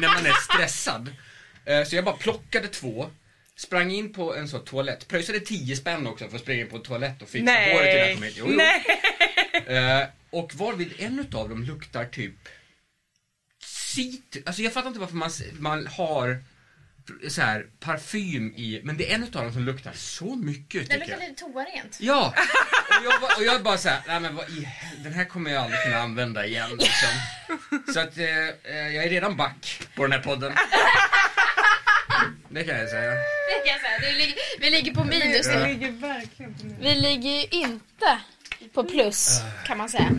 när man är stressad. Eh, Så jag bara plockade två, sprang in på en sån toalett, pröjsade 10 spänn också för att springa in på en toalett och fixa Nej. håret innan jag kom hit. Jo, jo. Nej. Eh, och varvid en utav dem luktar typ cit... Alltså jag fattar inte varför man, man har så här parfym i, men det är en utav dem som luktar så mycket Det tycker luktar jag. lite toarent. Ja! Och jag, var- och jag bara såhär, nej men vad i den här kommer jag aldrig kunna använda igen liksom. Så att eh, eh, jag är redan back på den här podden. Det kan jag säga. Det kan jag säga. Det ligger, vi ligger på minus Det nu. ligger verkligen på mig. Vi ligger ju inte på plus kan man säga.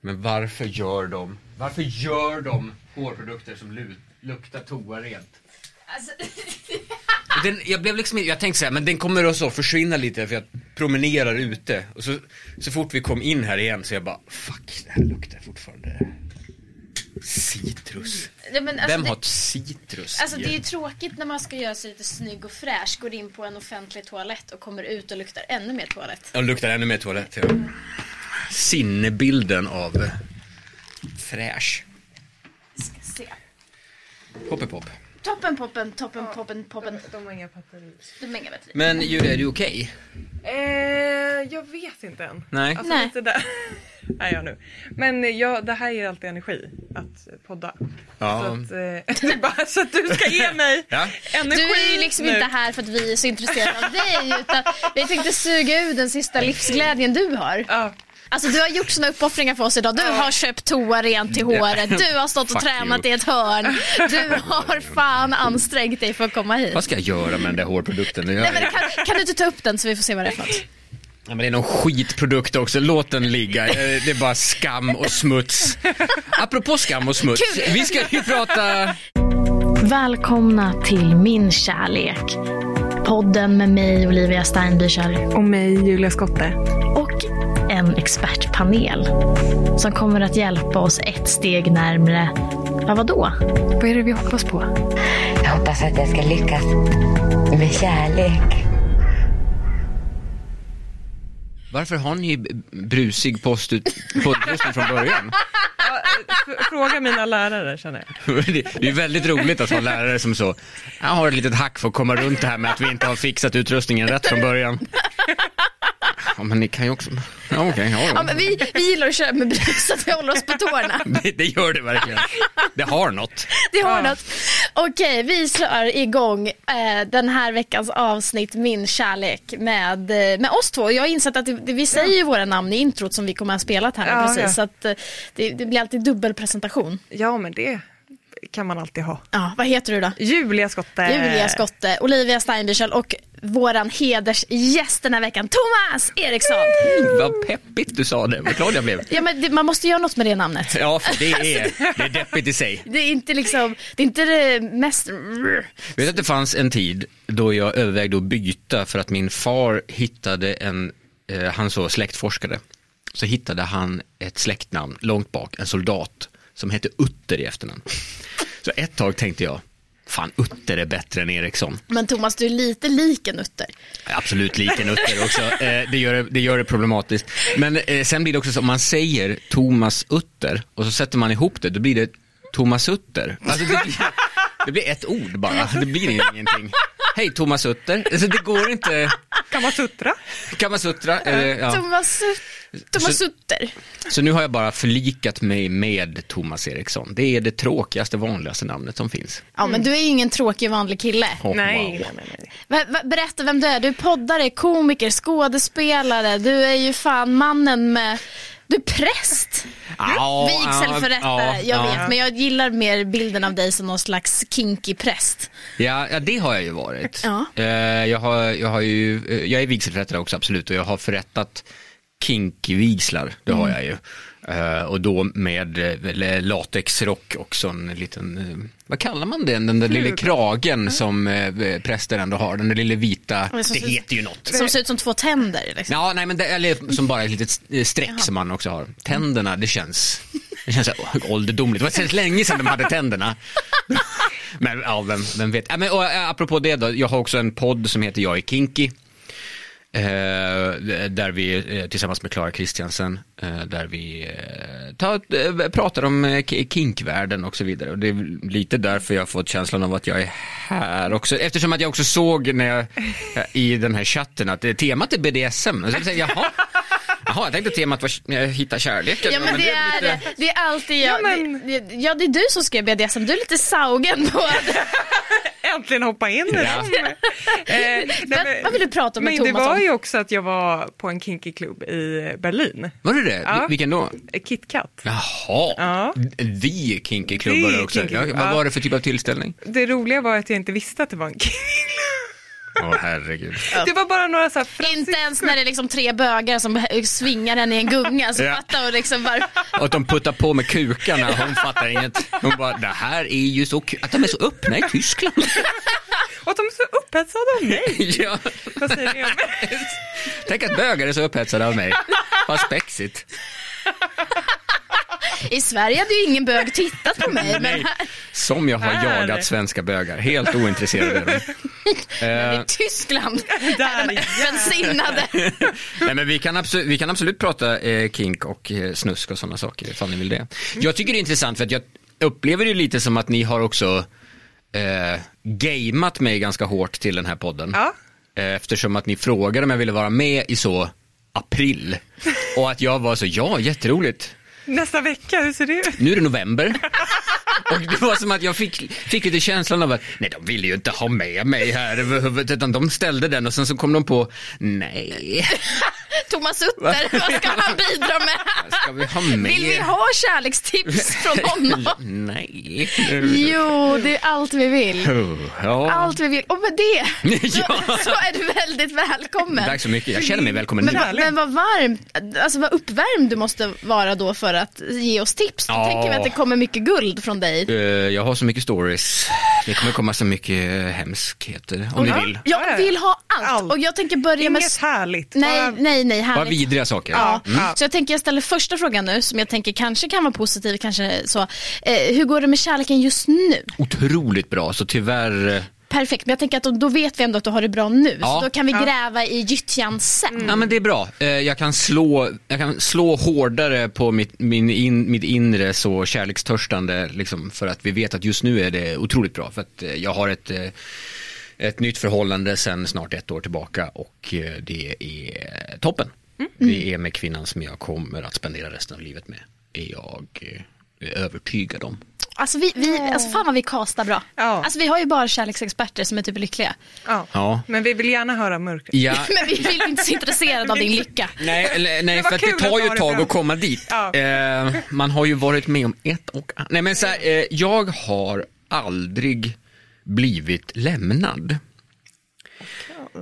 Men varför gör de, varför gör de hårprodukter som lu, luktar toarent? Alltså, Den, jag blev liksom, jag tänkte såhär, men den kommer att så försvinna lite för jag promenerar ute. Och så, så fort vi kom in här igen så jag bara, fuck, det här luktar fortfarande citrus. ja, alltså, Vem det, har citrus alltså i? det är ju tråkigt när man ska göra sig lite snygg och fräsch, går in på en offentlig toalett och kommer ut och luktar ännu mer toalett. Ja, luktar ännu mer toalett. Ja. Sinnebilden av fräsch. Ska se. Poppepop. Toppen, poppen, toppen, poppen, poppen. De har inga batterier. Du har inga batteri. Men Julia, är du okej? Eh, jag vet inte än. Nej. Alltså Nej. lite där är jag nu. Men ja, det här ger alltid energi att podda. Ja. Så, att, eh, bara så att du ska ge mig Ja. energi Du är ju liksom nu. inte här för att vi är så intresserade av dig utan vi tänkte suga ur den sista livsglädjen du har. Ja, Alltså du har gjort såna uppoffringar för oss idag. Du har köpt toa rent till håret. Du har stått och Fuck tränat you. i ett hörn. Du har fan ansträngt dig för att komma hit. Vad ska jag göra med den där hårprodukten? Det, Nej, men kan, kan du inte ta upp den så vi får se vad det är för något? ja, men det är någon skitprodukt också, låt den ligga. Det är bara skam och smuts. Apropå skam och smuts, Kul. vi ska ju prata... Välkomna till Min kärlek. Podden med mig Olivia Steinbücher och mig Julia Skotte. och en expertpanel som kommer att hjälpa oss ett steg närmre, ja vadå? Vad är det vi hoppas på? Jag hoppas att jag ska lyckas med kärlek. Varför har ni brusig postut- poddröstning från början? Fråga mina lärare känner jag. Det är väldigt roligt att ha lärare som så, jag har ett litet hack för att komma runt det här med att vi inte har fixat utrustningen rätt från början. Ja men ni kan ju också, ja okej, ja, Ja, ja. men vi, vi gillar att köra med brus så att vi håller oss på tårna. Det, det gör det verkligen. Det har något. Det har Ja. något. Okej, vi kör igång eh, den här veckans avsnitt Min kärlek med, eh, med oss två. Jag har insett att det, det, vi säger ju våra namn i introt som vi kommer att ha spelat här Ja, precis. ja. Så att, eh, det, det blir alltid dubbel presentation. Ja, men det kan man alltid ha. Ja, vad heter du då? Julia Skotte. Julia Skotte, Olivia Steinbüchel och våran hedersgäst den här veckan, Thomas Eriksson. Vad peppigt du sa det, vad glad jag blev. Ja, men det, man måste göra något med det namnet. Ja, för det är, det är deppigt i sig. Det är inte liksom, det är inte det mest... Vet att det fanns en tid då jag övervägde att byta för att min far hittade en, eh, han så släktforskade, så hittade han ett släktnamn långt bak, en soldat som hette Utter i efternamn. Så ett tag tänkte jag, fan Utter är bättre än Eriksson. Men Thomas, du är lite lik en utter. Absolut lik en Utter också, eh, det, gör det, det gör det problematiskt. Men eh, sen blir det också så, om man säger Thomas Utter och så sätter man ihop det, då blir det Thomas Utter. Alltså det, blir, det blir ett ord bara, det blir ingenting. Hej Thomas Utter, alltså det går inte, Kan man suttra? Kamasutra, eller, ja. Thomas, Thomas Så- Utter. Så nu har jag bara förlikat mig med Thomas Eriksson. Det är det tråkigaste, vanligaste namnet som finns. Ja, men du är ju ingen tråkig vanlig kille. Oh, Nej, wow. nej, nej, nej. Berätta vem du är. Du är poddare, komiker, skådespelare. Du är ju fan mannen med... Du är präst, Ja, vigselförrättare. ja, jag ja. vet, men jag gillar mer bilden av dig som någon slags kinky präst. Ja, ja, det har jag ju varit. Ja. Eh, jag, har, jag, har ju, eh, jag är vigselförrättare också, absolut, och jag har förrättat kinky-vigslar, det har jag ju. Eh, och då med uh, latexrock också, en liten, eh, vad kallar man den, den där lilla kragen som uh, präster ändå har, den där lilla vita, det ser- heter ju något. Som ser ut som två tänder. Liksom. Ja, nej men det, eller som bara ett litet eh, streck som man också har. Tänderna, det känns, det känns så ålderdomligt. Det var så länge sedan de hade tänderna. Men ja, vem, vem vet. Ja, men, och, eh, apropå det då, jag har också en podd som heter Jag är kinky. Eh, där vi eh, tillsammans med Klara Kristiansen, eh, där vi tar, pratar om kinkvärlden och så vidare. Och det är lite därför jag har fått känslan av att jag är här också. Eftersom att jag också såg när jag, i den här chatten att temat är BDSM. Så jag tänkte, jaha, jaha, jag tänkte temat var hitta kärleken. Ja men det är, lite- det är alltid jag. Ja, men- det, det, ja det är du som skrev BDSM, du är lite saugen på det. Äntligen hoppa in i Ja. dem. Eh, men- vad vill du prata med Men det var om? ju också att jag var på en kinky klubb i Berlin. Var det det? Ja. Vilken då? KitKat. Jaha, Ja. the kinky klubbar The också. kinky Ja, vad var det för typ av tillställning? Det roliga var att jag inte visste att det var en kinky Åh herregud. Det var bara några så här fransiska- Inte ens när det är liksom tre bögar som svingar henne i en gunga. Så Ja. fattar hon liksom var... Och att de puttar på med kukarna, hon fattar inget. Hon bara, det här är ju så kul, att de är så öppna i Tyskland. Och att de är så upphetsade av mig. ja. Vad säger ni om mig? Tänk att bögar är så upphetsade av mig. Vad spexigt. I Sverige hade ju ingen bög tittat på mig. Men här, Som jag har Här. jagat svenska bögar, helt ointresserade av dem. Eh, i Tyskland Där är de öppensinnade. Nej, men vi, kan absolut, vi kan absolut prata eh, kink och eh, snusk och sådana saker ifall ni vill det. Jag tycker det är intressant för att jag upplever det lite som att ni har också eh, gameat mig ganska hårt till den här podden. Ja. Eh, eftersom att ni frågade om jag ville vara med i så april. Och att jag var så, ja jätteroligt. Nästa vecka, hur ser det ut? Nu är det november. Och det var som att jag fick, fick lite känslan av att, nej de ville ju inte ha med mig här överhuvudtaget, utan de ställde den och sen så kom de på, nej, Thomas Utter, vad ska han bidra med? ska vi ha med? Vill vi ha kärlekstips från honom? Nej. Jo, det är allt vi vill. Ja. Allt vi vill. Och med det så, så är du väldigt välkommen. Tack så mycket, jag känner mig välkommen Men, nu. men vad varmt, alltså vad uppvärmd du måste vara då för att ge oss tips. Då Ja. tänker vi att det kommer mycket guld från dig. Eh, Jag har så mycket stories. Det kommer komma så mycket eh, hemskheter om ni vill. Jag vill ha allt. Allt. Och jag tänker börja med... Inget härligt. Nej, bara- nej, nej, Bara härligt. vidriga saker. Ja. Mm. Så jag tänker jag ställer första frågan nu som jag tänker kanske kan vara positiv, kanske så. Eh, hur går det med kärleken just nu? Otroligt bra, så tyvärr eh, Perfekt, men jag tänker att då, då vet vi ändå att du har det bra nu. Ja. Så då kan vi gräva i gyttjan sen. Ja men det är bra. Eh, Jag kan slå, jag kan slå hårdare på mitt, min in, mitt inre så kärlekstörstande liksom, för att vi vet att just nu är det otroligt bra. För att eh, jag har ett, eh, ett nytt förhållande sedan snart ett år tillbaka och det är toppen. Det är med kvinnan som jag kommer att spendera resten av livet med. Är jag övertygad om. Alltså, vi, vi, alltså fan vad vi kastar bra. Ja. Alltså vi har ju bara kärleksexperter som är typ lyckliga. Ja. Ja. Men vi vill gärna höra mörkret. Ja, Men vi vill inte så intresserade av din lycka. Nej, eller, nej för att det tar ju ett tag att komma dit. Ja. Eh, man har ju varit med om ett och annat. Nej men så här, eh, jag har aldrig blivit lämnad.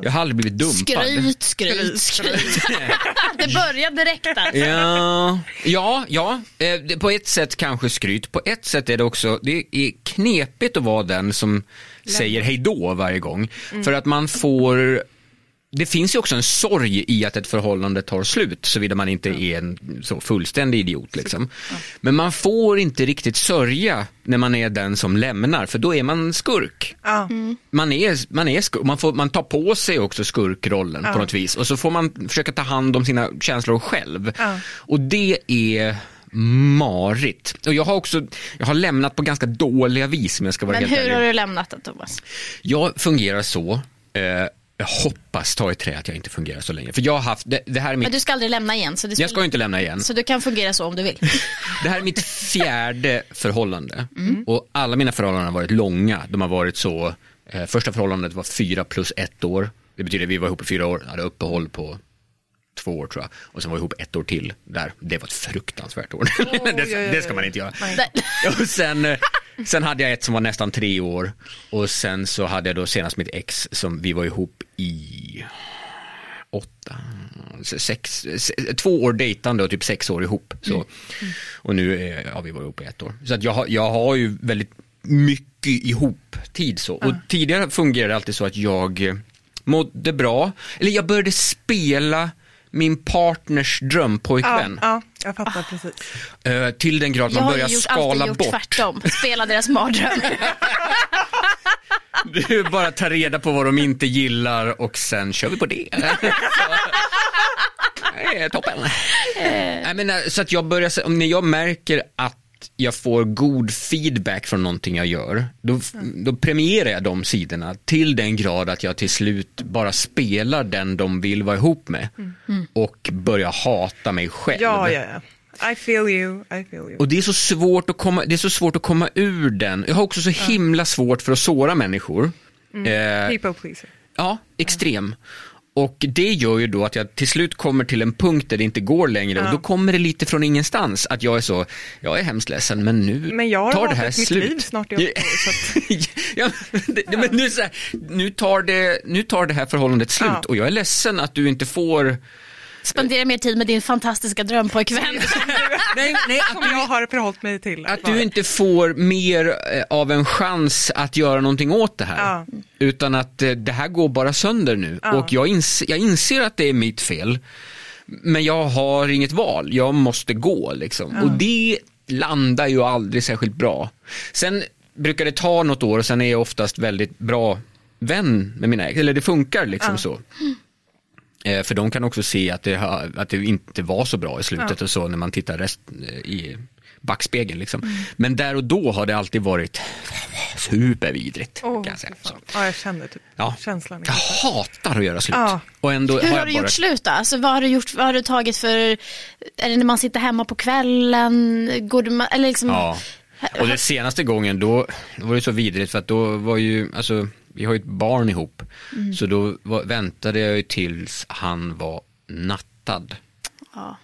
Jag har aldrig blivit dumpad. Skryt, skryt, skryt. det börjar direkt där. Ja, ja, ja. Eh, på ett sätt kanske skryt. På ett sätt är det också, det är knepigt att vara den som säger hej då varje gång. För att man får det finns ju också en sorg i att ett förhållande tar slut, såvida man inte är en så fullständig idiot. Liksom. Men man får inte riktigt sörja när man är den som lämnar, för då är man skurk. Ja. Man, är, man, är skurk, man, får, man tar på sig också skurkrollen på något vis och så får man försöka ta hand om sina känslor själv. Ja. Och det är marigt. Och jag har också, jag har lämnat på ganska dåliga vis om jag ska vara Men helt hur ärlig. har du lämnat det Thomas? Jag fungerar så, eh, jag hoppas ta i trä att jag inte fungerar så länge. För jag har haft, det, det här är Men mitt, du ska aldrig lämna igen. Så, du jag ska inte lämna igen. så du kan fungera så om du vill. Det här är mitt fjärde förhållande Mm. och alla mina förhållanden har varit långa. De har varit så, eh, första förhållandet var fyra plus ett år. Det betyder att vi var ihop i fyra år, hade uppehåll på två år tror jag. Och sen var vi ihop ett år till där. Det var ett fruktansvärt år. det, oj, oj. det ska man inte göra. Nej. Och sen, eh, sen hade jag ett som var nästan tre år och sen så hade jag då senast mitt ex som vi var ihop i åtta, sex, se- två år dejtande och typ sex år ihop. Så. Och nu har vi varit ihop i ett år. Så att jag, har, jag har ju väldigt mycket ihop tid så. Och tidigare fungerade det alltid så att jag eh, mådde bra, eller jag började spela min partners Ja, drömpojkvän. ja, jag fattar precis. Eh, till den grad Jag man har ju börjar gjort, skala alltid gjort bort. tvärtom. Spela deras mardröm. Du bara tar reda på vad de inte gillar och sen kör vi på det. Är toppen. Nej, men, eh, så att jag börjar, när jag märker att jag får god feedback från någonting jag gör, då, då premierar jag de sidorna till den grad att jag till slut bara spelar den de vill vara ihop med och börjar hata mig själv. Ja, ja, ja. I feel you, I feel you. Och det är så svårt att komma, det är så svårt att komma ur den. Jag har också så himla svårt för att såra människor. Eh, People pleaser. ja, extrem. Och det gör ju då att jag till slut kommer till en punkt där det inte går längre och då kommer det lite från ingenstans att jag är så, jag är hemskt ledsen men nu Men jag tar det här mitt slut. liv snart år, så ja, det, det- men nu, så här, nu, tar det, nu tar det här förhållandet slut Ja. och jag är ledsen att du inte får Spendera mer tid med din fantastiska drömpojkvän. Nej, nej, att du, jag har förhållit mig till. att vara. du inte får mer eh, av en chans att göra någonting åt det här. Ja. Utan att eh, det här går bara sönder nu. Ja. Och jag, ins jag inser att det är mitt fel. Men jag har inget val, jag måste gå liksom. Och det landar ju aldrig särskilt bra. Sen brukar det ta något år och sen är jag oftast väldigt bra vän med mina ex, eller det funkar liksom så. Eh, För de kan också se att det, har, att det inte var så bra i slutet och så när man tittar rest, eh, i backspegeln. Liksom. Men där och då har det alltid varit supervidrigt. Åh, kan jag säga. Så. Ja, jag känner typ Ja. känslan. Jag hatar att göra slut. Ja. Och ändå Hur har jag du bara... gjort slut då? Alltså, vad har du gjort, vad har du tagit för, är det när man sitter hemma på kvällen? Går du, eller liksom, Ja. Och den senaste gången då, då var det så vidrigt för att då var ju, alltså vi har ju ett barn ihop. Mm. Så då var, väntade jag ju tills han var nattad. Ja.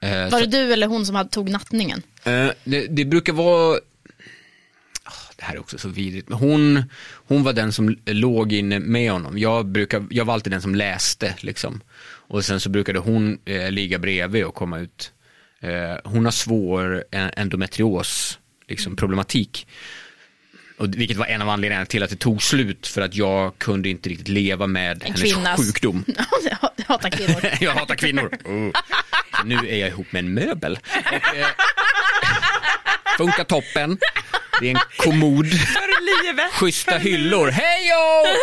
Eh, Var så- det du eller hon som hade, tog nattningen? Eh, det, det brukar vara, Ah, det här är också så vidrigt, men hon, hon var den som låg inne med honom. Jag, brukar, jag var alltid den som läste liksom. Och sen så brukade hon eh, ligga bredvid och komma ut. Eh, hon har svår en- endometrios liksom, problematik. Och, vilket var en av anledningarna till att det tog slut för att jag kunde inte riktigt leva med En hennes kvinnas- sjukdom. Ja, jag hatar kvinnor. Jag hatar kvinnor. Oh. Nu är jag ihop med en möbel. Och, eh, funkar toppen. Det är en kommod, För livet. schyssta hyllor. Hejo!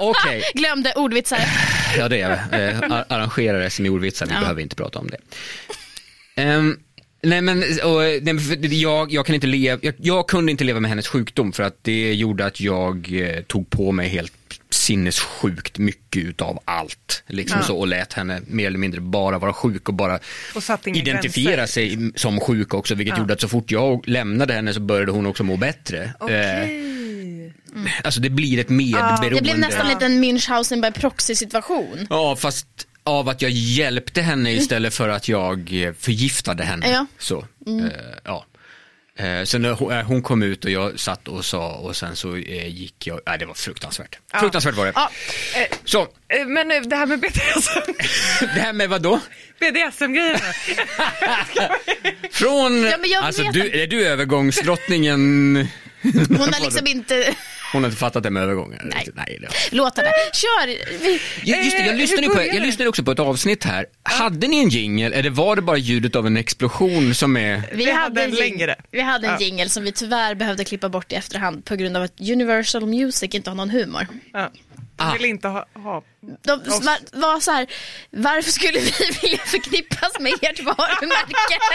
Okej, Glömde ordvitsar. ja det är jag. Eh, ar- arrangerar SM i ordvitsar, vi Ja. behöver inte prata om det. Ehm, nej men, och, jag, jag kan inte leva, jag, jag kunde inte leva med hennes sjukdom för att det gjorde att jag eh, tog på mig helt sinnessjukt mycket utav allt. Liksom Ja. så, och lät henne mer eller mindre bara vara sjuk och bara Och identifiera gränser. sig som sjuk också, vilket gjorde att så fort jag lämnade henne så började hon också må bättre. Eh, Okej. alltså det blir ett medberoende. Det blev nästan lite en Münchhausen by proxy situation. Ja, fast av att jag hjälpte henne istället för att jag eh, förgiftade henne. Ja. Så, eh, ja. Eh, så när hon, eh, hon kom ut och jag satt och sa och sen så eh, gick jag, nej det var fruktansvärt. Fruktansvärt var det. Ja, eh, Så, eh, men det här med BDSM, det här med vad då? BDSM-grejerna. Från, Ja, alltså vet du, är du övergångsdrottningen? Hon har liksom inte, Hon har inte fattat det med övergångar? Nej. Nej det låt henne. Kör! Vi, Ja, just det, jag Eh, lyssnade, på, jag lyssnade också på ett avsnitt här. Hade ni en jingel eller var det bara ljudet av en explosion som är... vi, Vi hade en längre. Vi hade en Ja. jingle som vi tyvärr behövde klippa bort i efterhand på grund av att Universal Music inte har någon humor. Ja. Ah. Jag vill inte ha, ha De var, var så här, varför skulle vi vilja förknippas med ert varumärke?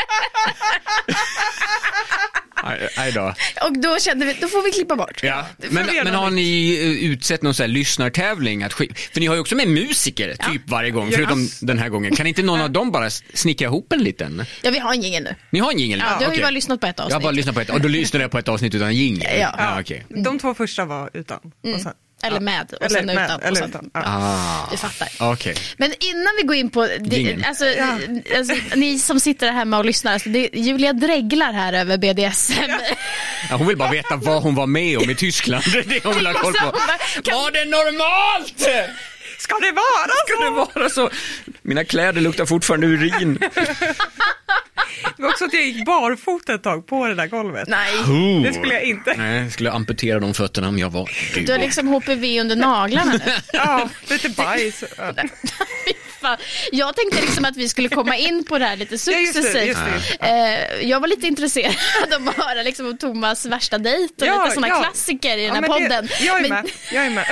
Aj, aj då. Och då kände vi, då får vi klippa bort. Ja. Men, men har ni eh, utsett någon sån här lyssnartävling? Att sk- för ni har ju också med musiker typ varje gång, Ja. förutom den här gången. Kan inte någon av dem bara snickra ihop en liten? Ja, vi har en jingle nu. Ni har en jingel? Ja, du har ju okej. bara lyssnat på ett avsnitt. Jag har bara lyssnat på ett, och då lyssnade jag på ett avsnitt utan jingel? Ja. ja okej. De två första var utan. Och sen, Eller med och eller sen med, utan. och Eller sen, utan. Ja. Ah, Du fattar. okej. Men innan vi går in på, det, alltså, alltså, ni som sitter där hemma och lyssnar, alltså, det, Julia dreglar här över BDSM. Ja, hon vill bara veta vad hon var med om i Tyskland. Det är det hon vill ha koll på. Var det normalt? Ska det vara Ska det så? vara så? Mina kläder luktar fortfarande urin. Det var också att jag gick barfota ett tag på det där golvet. Nej, Det skulle jag inte. Nej, jag skulle amputera de fötterna om jag var du. du har liksom HPV under naglarna nu. Ja, lite bajs. Ja. Jag tänkte liksom att vi skulle komma in på det här lite Ja, just det, successivt. just det. Eh, Jag var lite intresserad av att höra liksom om Thomas värsta dejt och lite sådana klassiker i den här men podden. Det, jag är Men- med. Jag är med.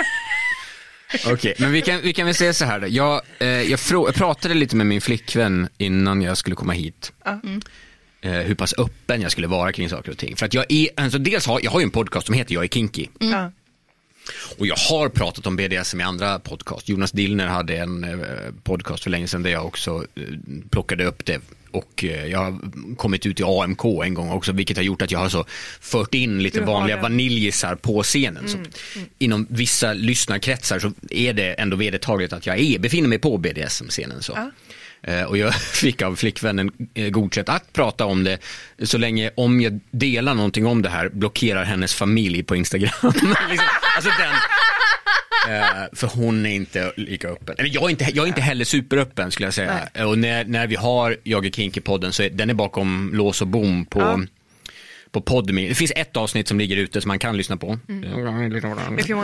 Okej, men vi kan, vi kan väl säga så här då. Jag, eh, jag, frå, jag pratade lite med min flickvän innan jag skulle komma hit. Eh, hur pass öppen jag skulle vara kring saker och ting. För att jag är, alltså dels har, jag har ju en podcast som heter Jag är kinky. Ja. Och jag har pratat om BDSM i andra podcast. Jonas Dillner hade en eh, podcast för länge sedan där jag också eh, plockade upp det. Och eh, jag har kommit ut i AMK en gång också, vilket har gjort att jag har så fört in lite vanliga det. vaniljisar på scenen. Så inom vissa lyssnarkretsar så är det ändå vedertaget att jag är, befinner mig på BDSM-scenen. Så. Ja. Eh, Och jag fick av flickvännen eh, godkänt att prata om det så länge om jag delar någonting om det här blockerar hennes familj på Instagram. liksom, alltså den, för hon är inte lika öppen. Eller jag är inte, jag är inte heller superöppen skulle jag säga. Eh, Och när, när vi har Jag är Kinky-podden så är den är bakom lås och bom på Ja. På Podme. Det finns ett avsnitt som ligger ute som man kan lyssna på. You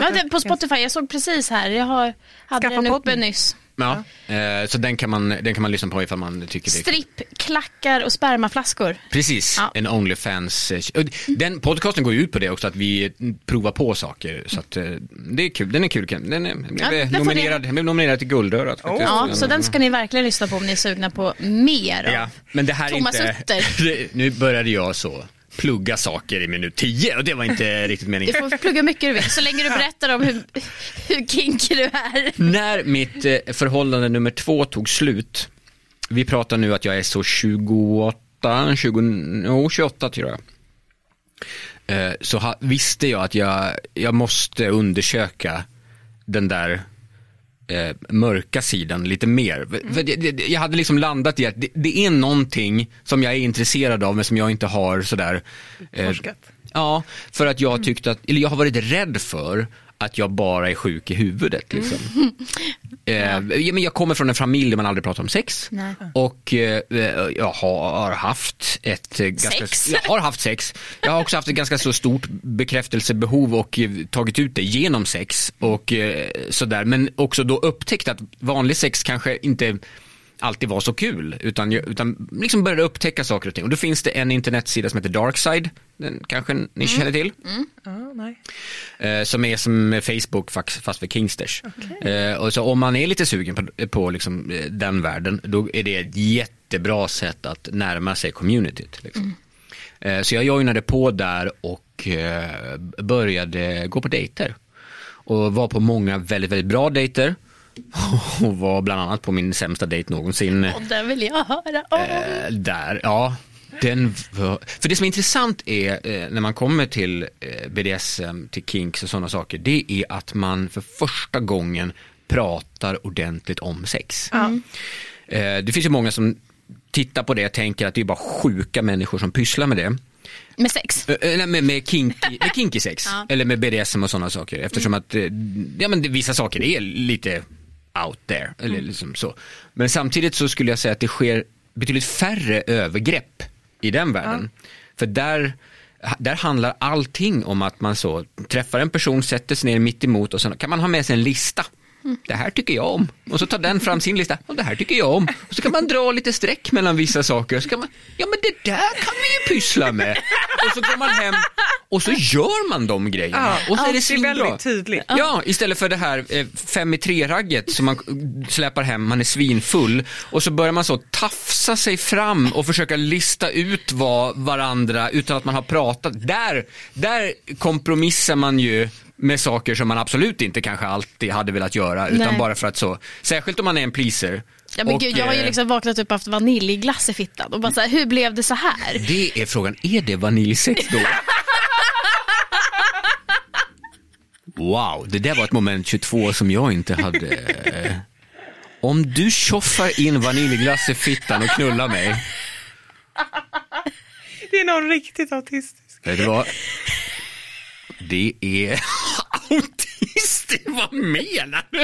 Ja, på Spotify, jag såg precis här, jag har, hade Skaffa den uppe podden. nyss. Ja, eh, så den kan, man, den kan man lyssna på ifall man tycker det. Stripp, klackar och spermaflaskor. Precis, Ja. en Onlyfans. eh, Den podcasten går ju ut på det också, att vi provar på saker. Så att, eh, det är kul, den är kul. Den är, Ja, blev, nominerad, den blev nominerad till Guldörat. faktiskt. Ja, så den ska ni verkligen lyssna på om ni är sugna på mer av. Ja, men det här är Thomas inte... Utter. Nu började jag så plugga saker i minut 10 och det var inte riktigt Du meningen. får plugga mycket du vill, så länge du berättar om hur, hur kinky du är. När mitt eh, förhållande nummer två tog slut, vi pratar nu att jag är så 28, 20, no, 28 tror jag. Eh, Så ha, visste jag att jag, jag måste undersöka den där eh, mörka sidan lite mer. Det, jag hade liksom landat i att det, det är någonting som jag är intresserad av men som jag inte har sådär. eh, Forskat. Ja, för att jag tyckte att, eller jag har varit rädd för att jag bara är sjuk i huvudet. Liksom. Eh, ja, men jag kommer från en familj där man aldrig pratar om sex. Nej. Och eh, jag har haft ett eh, ganska, Sex? jag har haft sex. Jag har också haft ett ganska så stort bekräftelsebehov och eh, tagit ut det genom sex och eh, sådär. Men också då upptäckt att vanlig sex kanske inte alltid var så kul utan, utan liksom började upptäcka saker och ting. Och då finns det en internetsida som heter Darkside, den kanske ni känner till. Ja, nej. Eh, som är som Facebook fast för Kingsters. Eh, och så om man är lite sugen på, på liksom, eh, den världen, då är det ett jättebra sätt att närma sig communityt. Liksom. Eh, så jag joinade på där och började gå på dejter. Och var på många väldigt, väldigt bra dejter. Och var bland annat på min sämsta dejt någonsin. Och den vill jag höra om. Eh, där, ja. Den var, för det som är intressant är eh, när man kommer till eh, BDSM, till kinks och sådana saker, det är att man för första gången pratar ordentligt om sex. Eh, det finns ju många som tittar på det och tänker att det är bara sjuka människor som pysslar med det. Med sex. Eh, eh, nej, med, med, kinky, med kinky sex, Ja. eller med BDSM och sådana saker. Eftersom att eh, ja, men det, vissa saker är lite out there. Eller liksom så. Men samtidigt så skulle jag säga att det sker betydligt färre övergrepp i den världen. För där, där handlar allting om att man så träffar en person, sätter sig ner mitt emot och sen kan man ha med sig en lista. Det här tycker jag om. Och så tar den fram sin lista. Och det här tycker jag om. Och så kan man dra lite streck mellan vissa saker. Och så kan man, ja men det där kan vi ju pyssla med. Och så går man hem och så gör man de grejerna. Ja, och så är det svinbra. tydligt. Ja, istället för det här eh, fem i tre-ragget som man släpar hem, man är svinfull och så börjar man så tafsa sig fram och försöka lista ut vad varandra utan att man har pratat. Där, där kompromissar man ju med saker som man absolut inte kanske alltid hade velat göra utan Nej. bara för att så, särskilt om man är en pleaser. Ja, men Och, gud, jag har ju eh, liksom vaknat upp och haft vaniljglass i fittan och bara så här, hur blev det så här? Det är frågan, är det vaniljsex då? Wow, det där var ett moment 22 som jag inte hade. Om du tjoffar in vaniljglass i fittan och knullar mig, Det är någon riktigt autistisk. vet du vad? Det är autistiskt, vad menar du?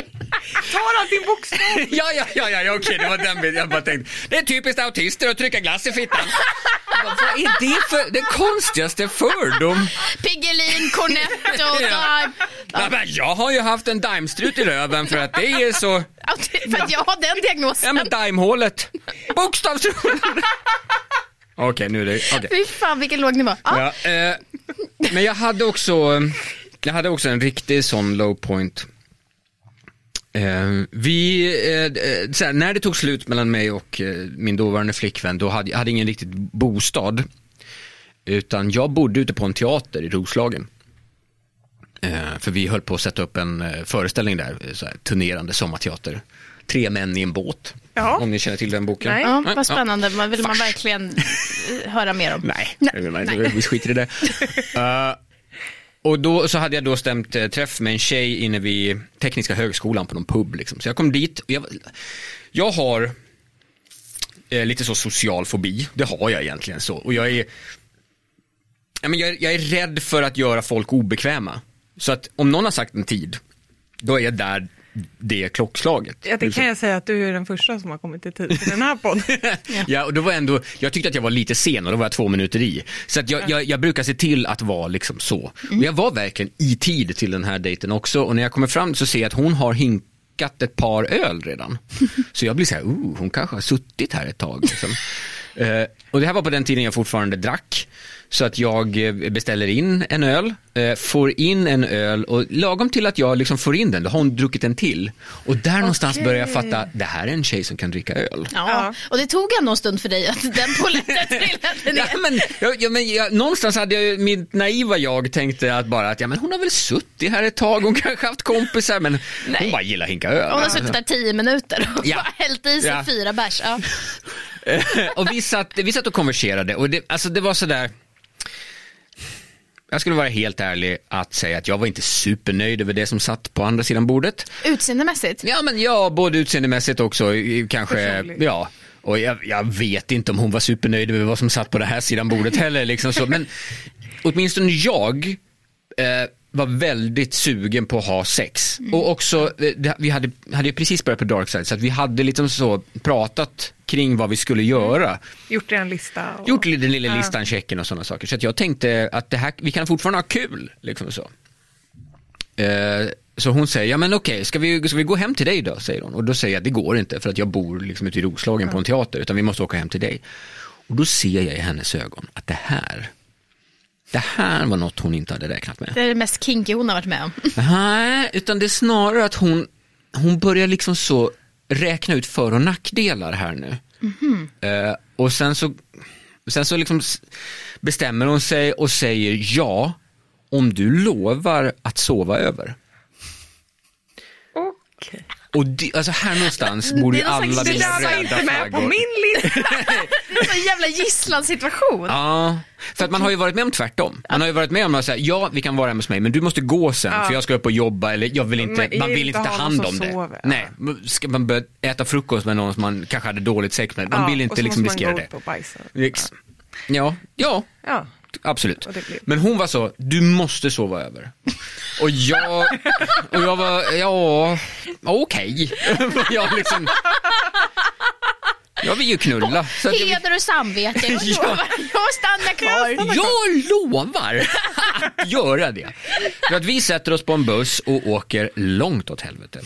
Tar allting bokstavligt. Ja, ja, ja, ja, ja okej, det var den bilden jag bara tänkte. Det är typiskt autister att trycka glass i fittan. bara, vad är det för den konstigaste fördom? Piggelin, Cornetto, Ja. Nej, men jag har ju haft en daimstrut i röven för att det är så, Ja, det- För att jag har den ja diagnosen. men daimhålet. Bokstavsord. Okej, nu är det, okej. Fy fan vilken låg nivå. Ja. Ja, eh, men jag hade också, jag hade också en riktig sån low point. Eh, vi, eh, eh, såhär, när det tog slut mellan mig och eh, min dåvarande flickvän, då hade jag hade ingen riktigt bostad. Utan jag bodde ute på en teater i Roslagen. Eh, för vi höll på att sätta upp en eh, föreställning där, såhär, turnerande sommarteater. Tre män i en båt, Ja. om ni känner till den boken. Nej. Ja, Ja. vad spännande. Man vill man verkligen höra mer om. Nej. Nej. vi skiter i det. Och då så hade jag då stämt eh, träff med en tjej inne vid Tekniska högskolan på någon pub. Liksom. Så jag kom dit och jag, jag har eh, lite så social fobi, det har jag egentligen så. Och jag är, jag, men jag, är- jag är rädd för att göra folk obekväma. Så att om någon har sagt en tid, då är jag där det klockslaget. Ja, det kan jag säga att du är den första som har kommit i tid till den här podden. Ja, och då var ändå, jag tyckte att jag var lite sen och då var jag två minuter i. Så att jag, jag, jag brukar se till att vara liksom så. Och jag var verkligen i tid till den här dejten också och när jag kommer fram så ser jag att hon har hinkat ett par öl redan. Så jag blir så här, oh, hon kanske har suttit här ett tag. Liksom. Eh, och det här var på den tiden jag fortfarande drack. Så att jag eh, beställer in en öl, eh, får in en öl och lagom till att jag liksom får in den, då har hon druckit en till. Och där någonstans börjar jag fatta, det här är en tjej som kan dricka öl. Ja. Ja. och det tog ändå en stund för dig att den polletten trillade ner. Ja, men, ja, ja, men jag, någonstans hade jag, mitt naiva jag tänkte att bara att ja, men hon har väl suttit här ett tag, hon kanske haft kompisar men hon Nej. bara gillar hinka öl. Hon har suttit där tio minuter och Ja. bara hällt i sig Ja. fyra bärs. Ja. och vi satt, vi satt och konverserade och det, alltså det var sådär jag skulle vara helt ärlig att säga att jag var inte supernöjd över det som satt på andra sidan bordet. Utseendemässigt. Ja, men ja, både utseendemässigt också, kanske, ja. Och jag, jag vet inte om hon var supernöjd över vad som satt på den här sidan bordet heller. Liksom så. Men åtminstone jag eh, var väldigt sugen på att ha sex. Och också, eh, vi hade, hade ju precis börjat på Darkside så att vi hade liksom så pratat kring vad vi skulle göra. Gjort en lista. Och... Gjort den lilla listan, checken och sådana saker. Så att jag tänkte att det här, vi kan fortfarande ha kul. Liksom så. Eh, så hon säger, ja men okej, ska, vi, ska vi gå hem till dig då? Säger hon. Och då säger jag, det går inte för att jag bor liksom ute i Roslagen på en teater, utan vi måste åka hem till dig. Och då ser jag i hennes ögon att det här, det här var något hon inte hade räknat med. Det är det mest kinky hon har varit med om. Nej, utan det är snarare att hon, hon börjar liksom så räkna ut för och nackdelar här nu. Eh, och sen så, sen så liksom bestämmer hon sig och säger ja, om du lovar att sova över. Och det, alltså här någonstans borde ju Det är någon alla slags- Det där var röda inte med på flaggor. min lista. Det är en sån jävla gisslansituation. Ja, för att man har ju varit med om tvärtom. Man har ju varit med om att säga, ja vi kan vara hemma hos mig men du måste gå sen Ja. för jag ska upp och jobba eller jag vill inte, man vill inte ta hand om det. sover. Nej, ska man börja äta frukost med någon som man kanske hade dåligt sex med, man Ja, vill och inte så liksom måste man riskera gå det. upp och bajsa. Ja, ja, Ja. Absolut. Men hon var så, du måste sova över. Och jag, och jag var, ja, okej. jag liksom, jag vill ju knulla. Så att jag, Heder och samvete. Jag Ja. lovar, jag stannar kvar. Jag lovar att göra det. För att vi sätter oss på en buss och åker långt åt helvete.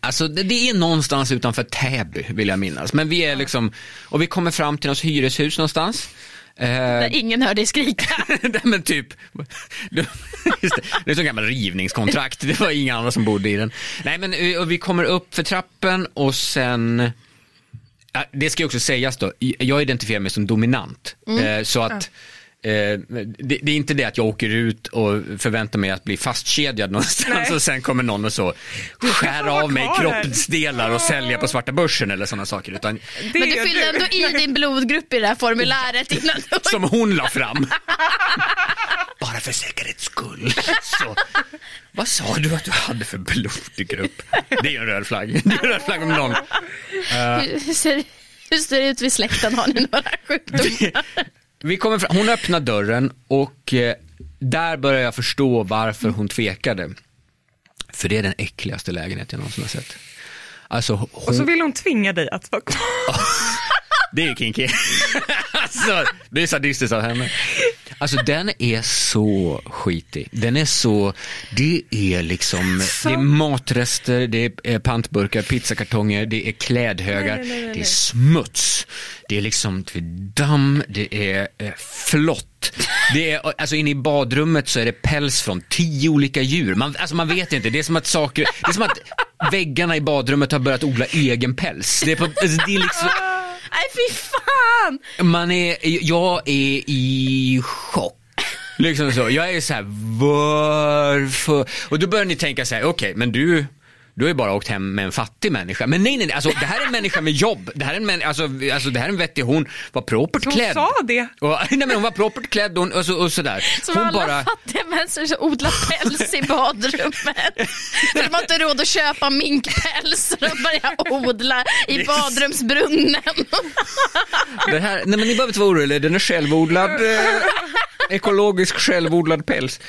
Alltså det, det är någonstans utanför Täby vill jag minnas. Men vi är liksom, och vi kommer fram till något hyreshus någonstans. Eh, Där ingen hör dig skrika. Nej, men typ, just det, det är som gammal rivningskontrakt, det var inga andra som bodde i den. Nej men eh, vi kommer upp för trappen och sen, det ska också sägas då, jag identifierar mig som dominant. Eh, så att eh, det, det är inte det att jag åker ut och förväntar mig att bli fastkedjad någonstans Nej. och sen kommer någon och så skär av mig kroppsdelar och sälja på svarta börsen eller sådana saker. Utan, Det Men du fyller ändå i din blodgrupp i det här formuläret innan du som hon la fram. Bara för säkerhets skull. Så, vad sa du att du hade för blodgrupp? Det är ju en röd flagg. Det är en röd flagg om någon. Hur ser, hur ser det ut vid släkten? Har ni några sjukdomar? Vi kommer fram, hon öppnar dörren och eh, där börjar jag förstå varför hon tvekade. För det är den äckligaste lägenhet jag någonsin har sett. Alltså, Och så hon, vill hon tvinga dig att vara kvar. Det är kinky. alltså, det är sadistiskt av henne. Alltså den är så skitig. Den är så, det är liksom, det är matrester, det är eh, pantburkar, pizzakartonger, det är klädhögar, Nej, nej, nej, nej, det är smuts, det är liksom det är damm, det är eh, flott. Det är, alltså inne i badrummet så är det päls från tio olika djur. Man, alltså man vet inte, det är som att saker, det är som att väggarna i badrummet har börjat odla egen päls. Det är, på, alltså det är liksom, Nej fy fan! man är, jag är i chock. Liksom så. Jag är så här, varför? Och då börjar ni tänka så här, okej, men du, du har ju bara åkt hem med en fattig människa. Men nej, nej, nej, alltså det här är en människa med jobb. Det här är en, män, alltså, alltså, det här är en vettig, hon var propert Hon klädd. sa det. Och, nej, men hon var propert klädd och, och, så, och sådär. Som hon alla fattiga människor som odlar päls i badrummet. För de har inte råd att köpa minkpäls så de börjar odla i badrumsbrunnen. Det här, nej men ni behöver inte vara oroliga, den är självodlad, eh, ekologisk självodlad päls.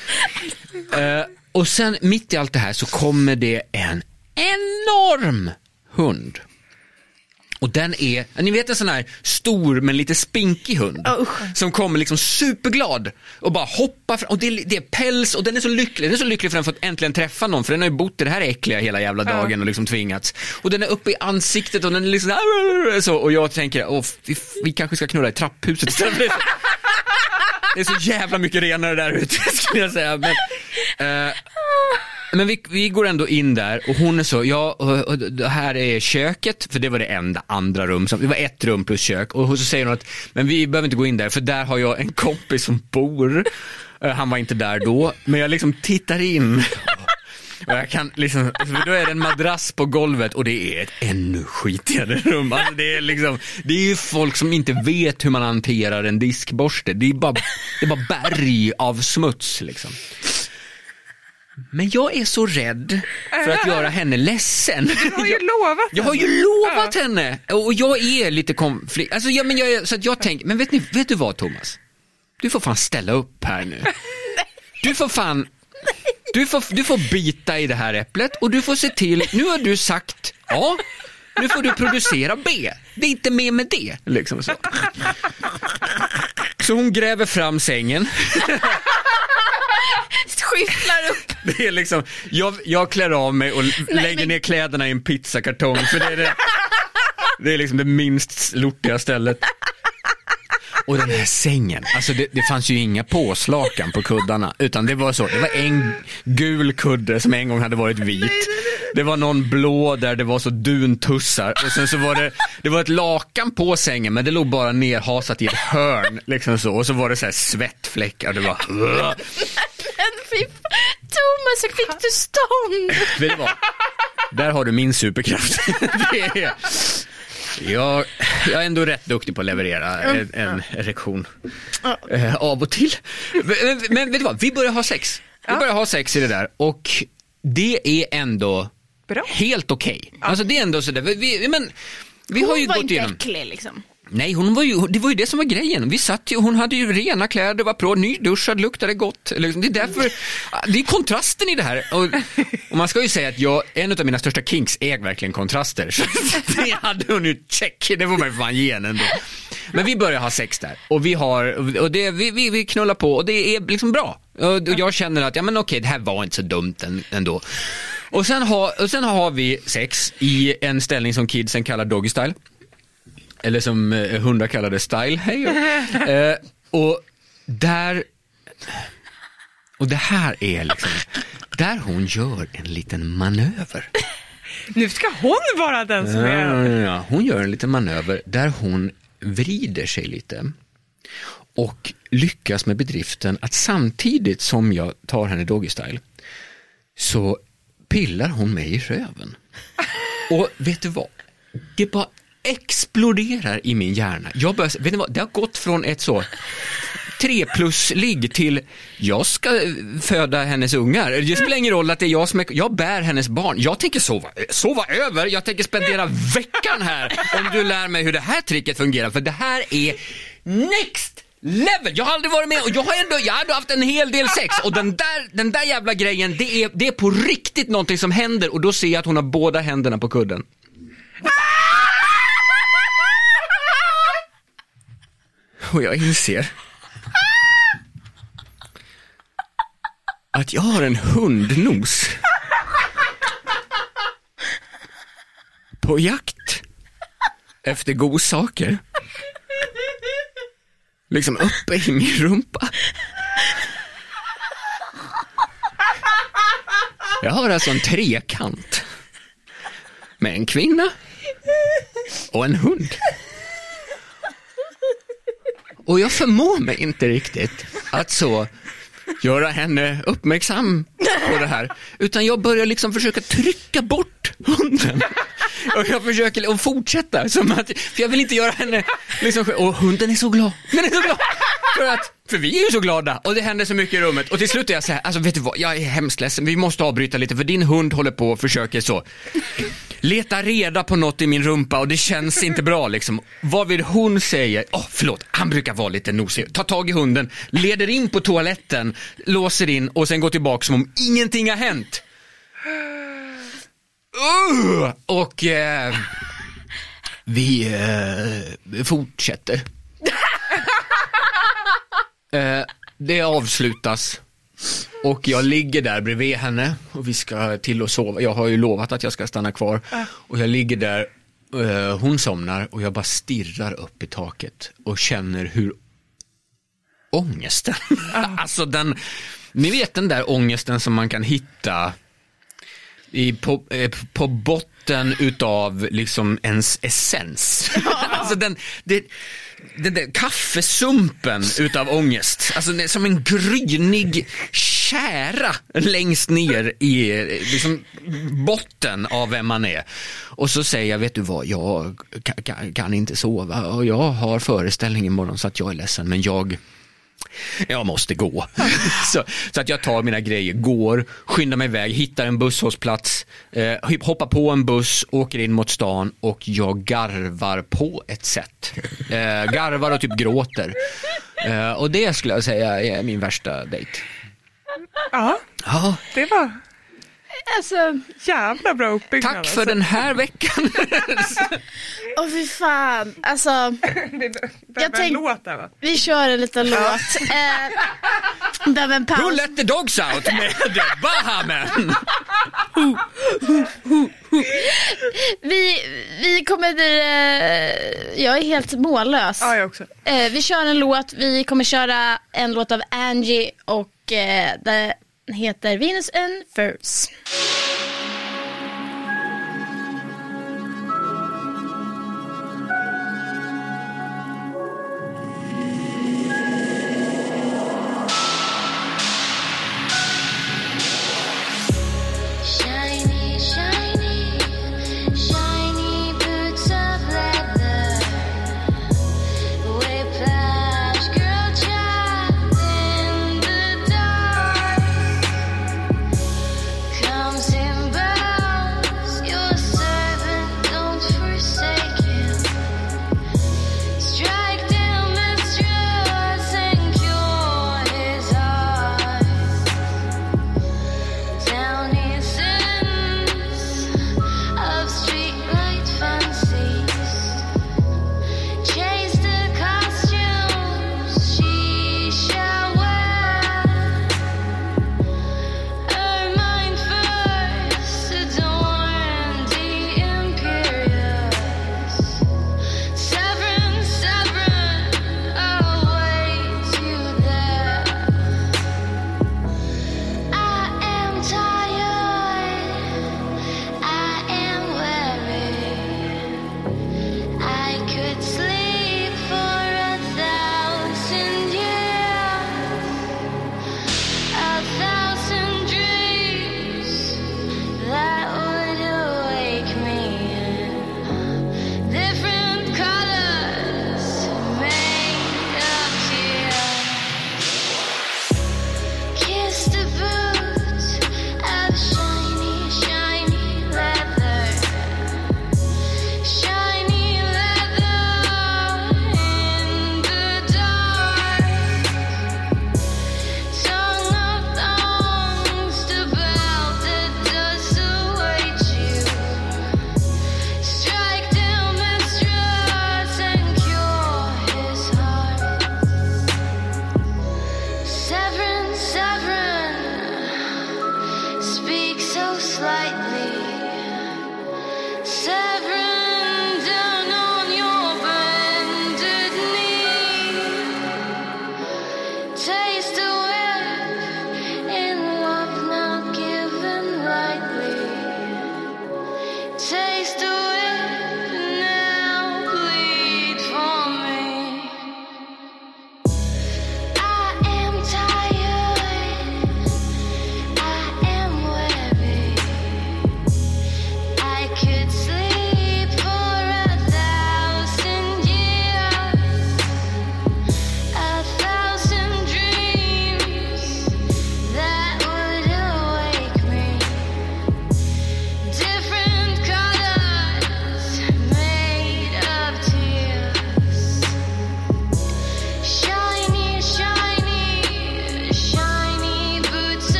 Eh, och sen mitt i allt det här så kommer det en enorm hund. Och den är, ni vet en sån här stor men lite spinkig hund. Som kommer liksom superglad och bara hoppar fram. Och det är, det är päls och den är så lycklig. Den är så lycklig för att den fått äntligen träffa någon för den har ju bott i det här äckliga hela jävla dagen och liksom tvingats. Och den är uppe i ansiktet och den är liksom så och jag tänker, åh, vi, vi kanske ska knulla i trapphuset istället för det. Är så jävla mycket renare där ute skulle jag säga. Men, eh, men vi, vi går ändå in där och hon är så, ja, och, och det här är köket, för det var det enda andra rum, som, det var ett rum plus kök. Och så säger hon att, men vi behöver inte gå in där, för där har jag en kompis som bor. Eh, han var inte där då, men jag liksom tittar in. Och jag kan liksom, för då är det en madrass på golvet och det är ett ännu skitigare rum. Alltså det, är liksom, det är ju folk som inte vet hur man hanterar en diskborste. Det är bara, det är bara berg av smuts liksom. Men jag är så rädd för att göra henne ledsen. Du har ju lovat Jag har ju lovat henne och jag är lite konflikt, alltså ja, men jag är, så att jag tänker, men vet, ni, vet du vad Thomas? Du får fan ställa upp här nu. Du får fan, du får, du får bita i det här äpplet och du får se till, nu har du sagt A, nu får du producera B. Det är inte mer med det. Liksom så. så hon gräver fram sängen. Skyfflar upp. Det är liksom, jag, jag klär av mig och lägger men- ner kläderna i en pizzakartong för det är det, det är liksom det minst lortiga stället. Och den här sängen, alltså det, det fanns ju inga påslakan på kuddarna utan det var så, det var en gul kudde som en gång hade varit vit. Det var någon blå där det var så duntussar och sen så var det, det var ett lakan på sängen men det låg bara nerhasat i ett hörn liksom så och så var det så här svettfläckar, det var fy fan. Thomas, hur fick du stånd? Vet du vad? Där har du min superkraft. Det är, jag, jag är ändå rätt duktig på att leverera en, en erektion. Eh, av och till. Men, men vet du vad, vi börjar ha sex. Vi börjar ha sex i det där och det är ändå Bra. helt okej. Alltså det är ändå sådär, vi, vi, men vi har ju var gått inte igenom. äcklig liksom. Nej, hon var ju, det var ju det som var grejen. Vi satt ju, hon hade ju rena kläder, var på, nyduschad, luktade gott. Liksom, det är därför, det är kontrasten i det här. Och, och man ska ju säga att jag, en av mina största kinks är verkligen kontraster. Så det hade hon ju check, det får man ju fan ge henne ändå. Men vi börjar ha sex där och vi har, och det, vi, vi, vi knullar på och det är liksom bra. Och, och jag känner att, ja men okej, det här var inte så dumt ändå. Och sen, ha, och sen har vi sex i en ställning som kidsen kallar doggy style. Eller som eh, hundar kallar det style. Hej. eh, och där, och det här är liksom, där hon gör en liten manöver. Nu ska hon vara den som Ja, är... ja, ja. Hon gör en liten manöver där hon vrider sig lite och lyckas med bedriften att samtidigt som jag tar henne doggy style så pillar hon mig i röven. Och vet du vad? Det bara exploderar i min hjärna. Jag börjar, vet ni vad? Det har gått från ett så tre plus-ligg till jag ska föda hennes ungar. Det spelar ingen roll att det är jag som är, jag bär hennes barn. Jag tänker sova, sova över, jag tänker spendera veckan här om du lär mig hur det här tricket fungerar. För det här är next level. Jag har aldrig varit med och jag har ändå, jag har ändå haft en hel del sex och den där, den där jävla grejen, det är, det är på riktigt någonting som händer och då ser jag att hon har båda händerna på kudden. Och jag inser att jag har en hundnos på jakt efter godsaker. Liksom uppe i min rumpa. Jag har alltså en trekant med en kvinna och en hund. Och jag förmår mig inte riktigt att så göra henne uppmärksam på det här, utan jag börjar liksom försöka trycka bort hunden. Och jag försöker att fortsätta, som att, för jag vill inte göra henne, liksom, och hunden är så glad. Den är så glad! För, att, för vi är ju så glada och det händer så mycket i rummet och till slut är jag så här, alltså vet du vad, jag är hemskt ledsen, vi måste avbryta lite för din hund håller på och försöker så leta reda på något i min rumpa och det känns inte bra liksom. Vad vill hon säger, åh oh, förlåt, han brukar vara lite nosig, ta tag i hunden, leder in på toaletten, låser in och sen går tillbaka som om ingenting har hänt. Uh! Och eh, vi eh, fortsätter. eh, det avslutas och jag ligger där bredvid henne och vi ska till och sova. Jag har ju lovat att jag ska stanna kvar och jag ligger där, eh, hon somnar och jag bara stirrar upp i taket och känner hur ångesten, alltså den, ni vet den där ångesten som man kan hitta i, på, eh, på botten utav liksom ens essens. alltså den, det, den där kaffesumpen utav ångest, alltså det är som en grynig kära längst ner i liksom, botten av vem man är. Och så säger jag, vet du vad, jag kan, kan, kan inte sova och jag har föreställning imorgon så att jag är ledsen men jag jag måste gå. så, så, att jag tar mina grejer, går, skyndar mig iväg, hittar en busshållplats, eh, hoppar på en buss, åker in mot stan och jag garvar på ett sätt. Eh, garvar och typ gråter. Eh, och det skulle jag säga är min värsta dejt. Ja, Ja, det var Alltså, jävla bra uppbyggnad. tack för den här veckan. åh fy fan. Alltså, Det en tänk- låt där va? vi kör en liten låt. Eh, behöver en Who let the dogs out med Bahamen. Vi, vi kommer... Eh, jag är helt mållös. Ja, jag också. Eh, vi kör en låt. Vi kommer köra en låt av Angie och eh, heter Venus and Furs.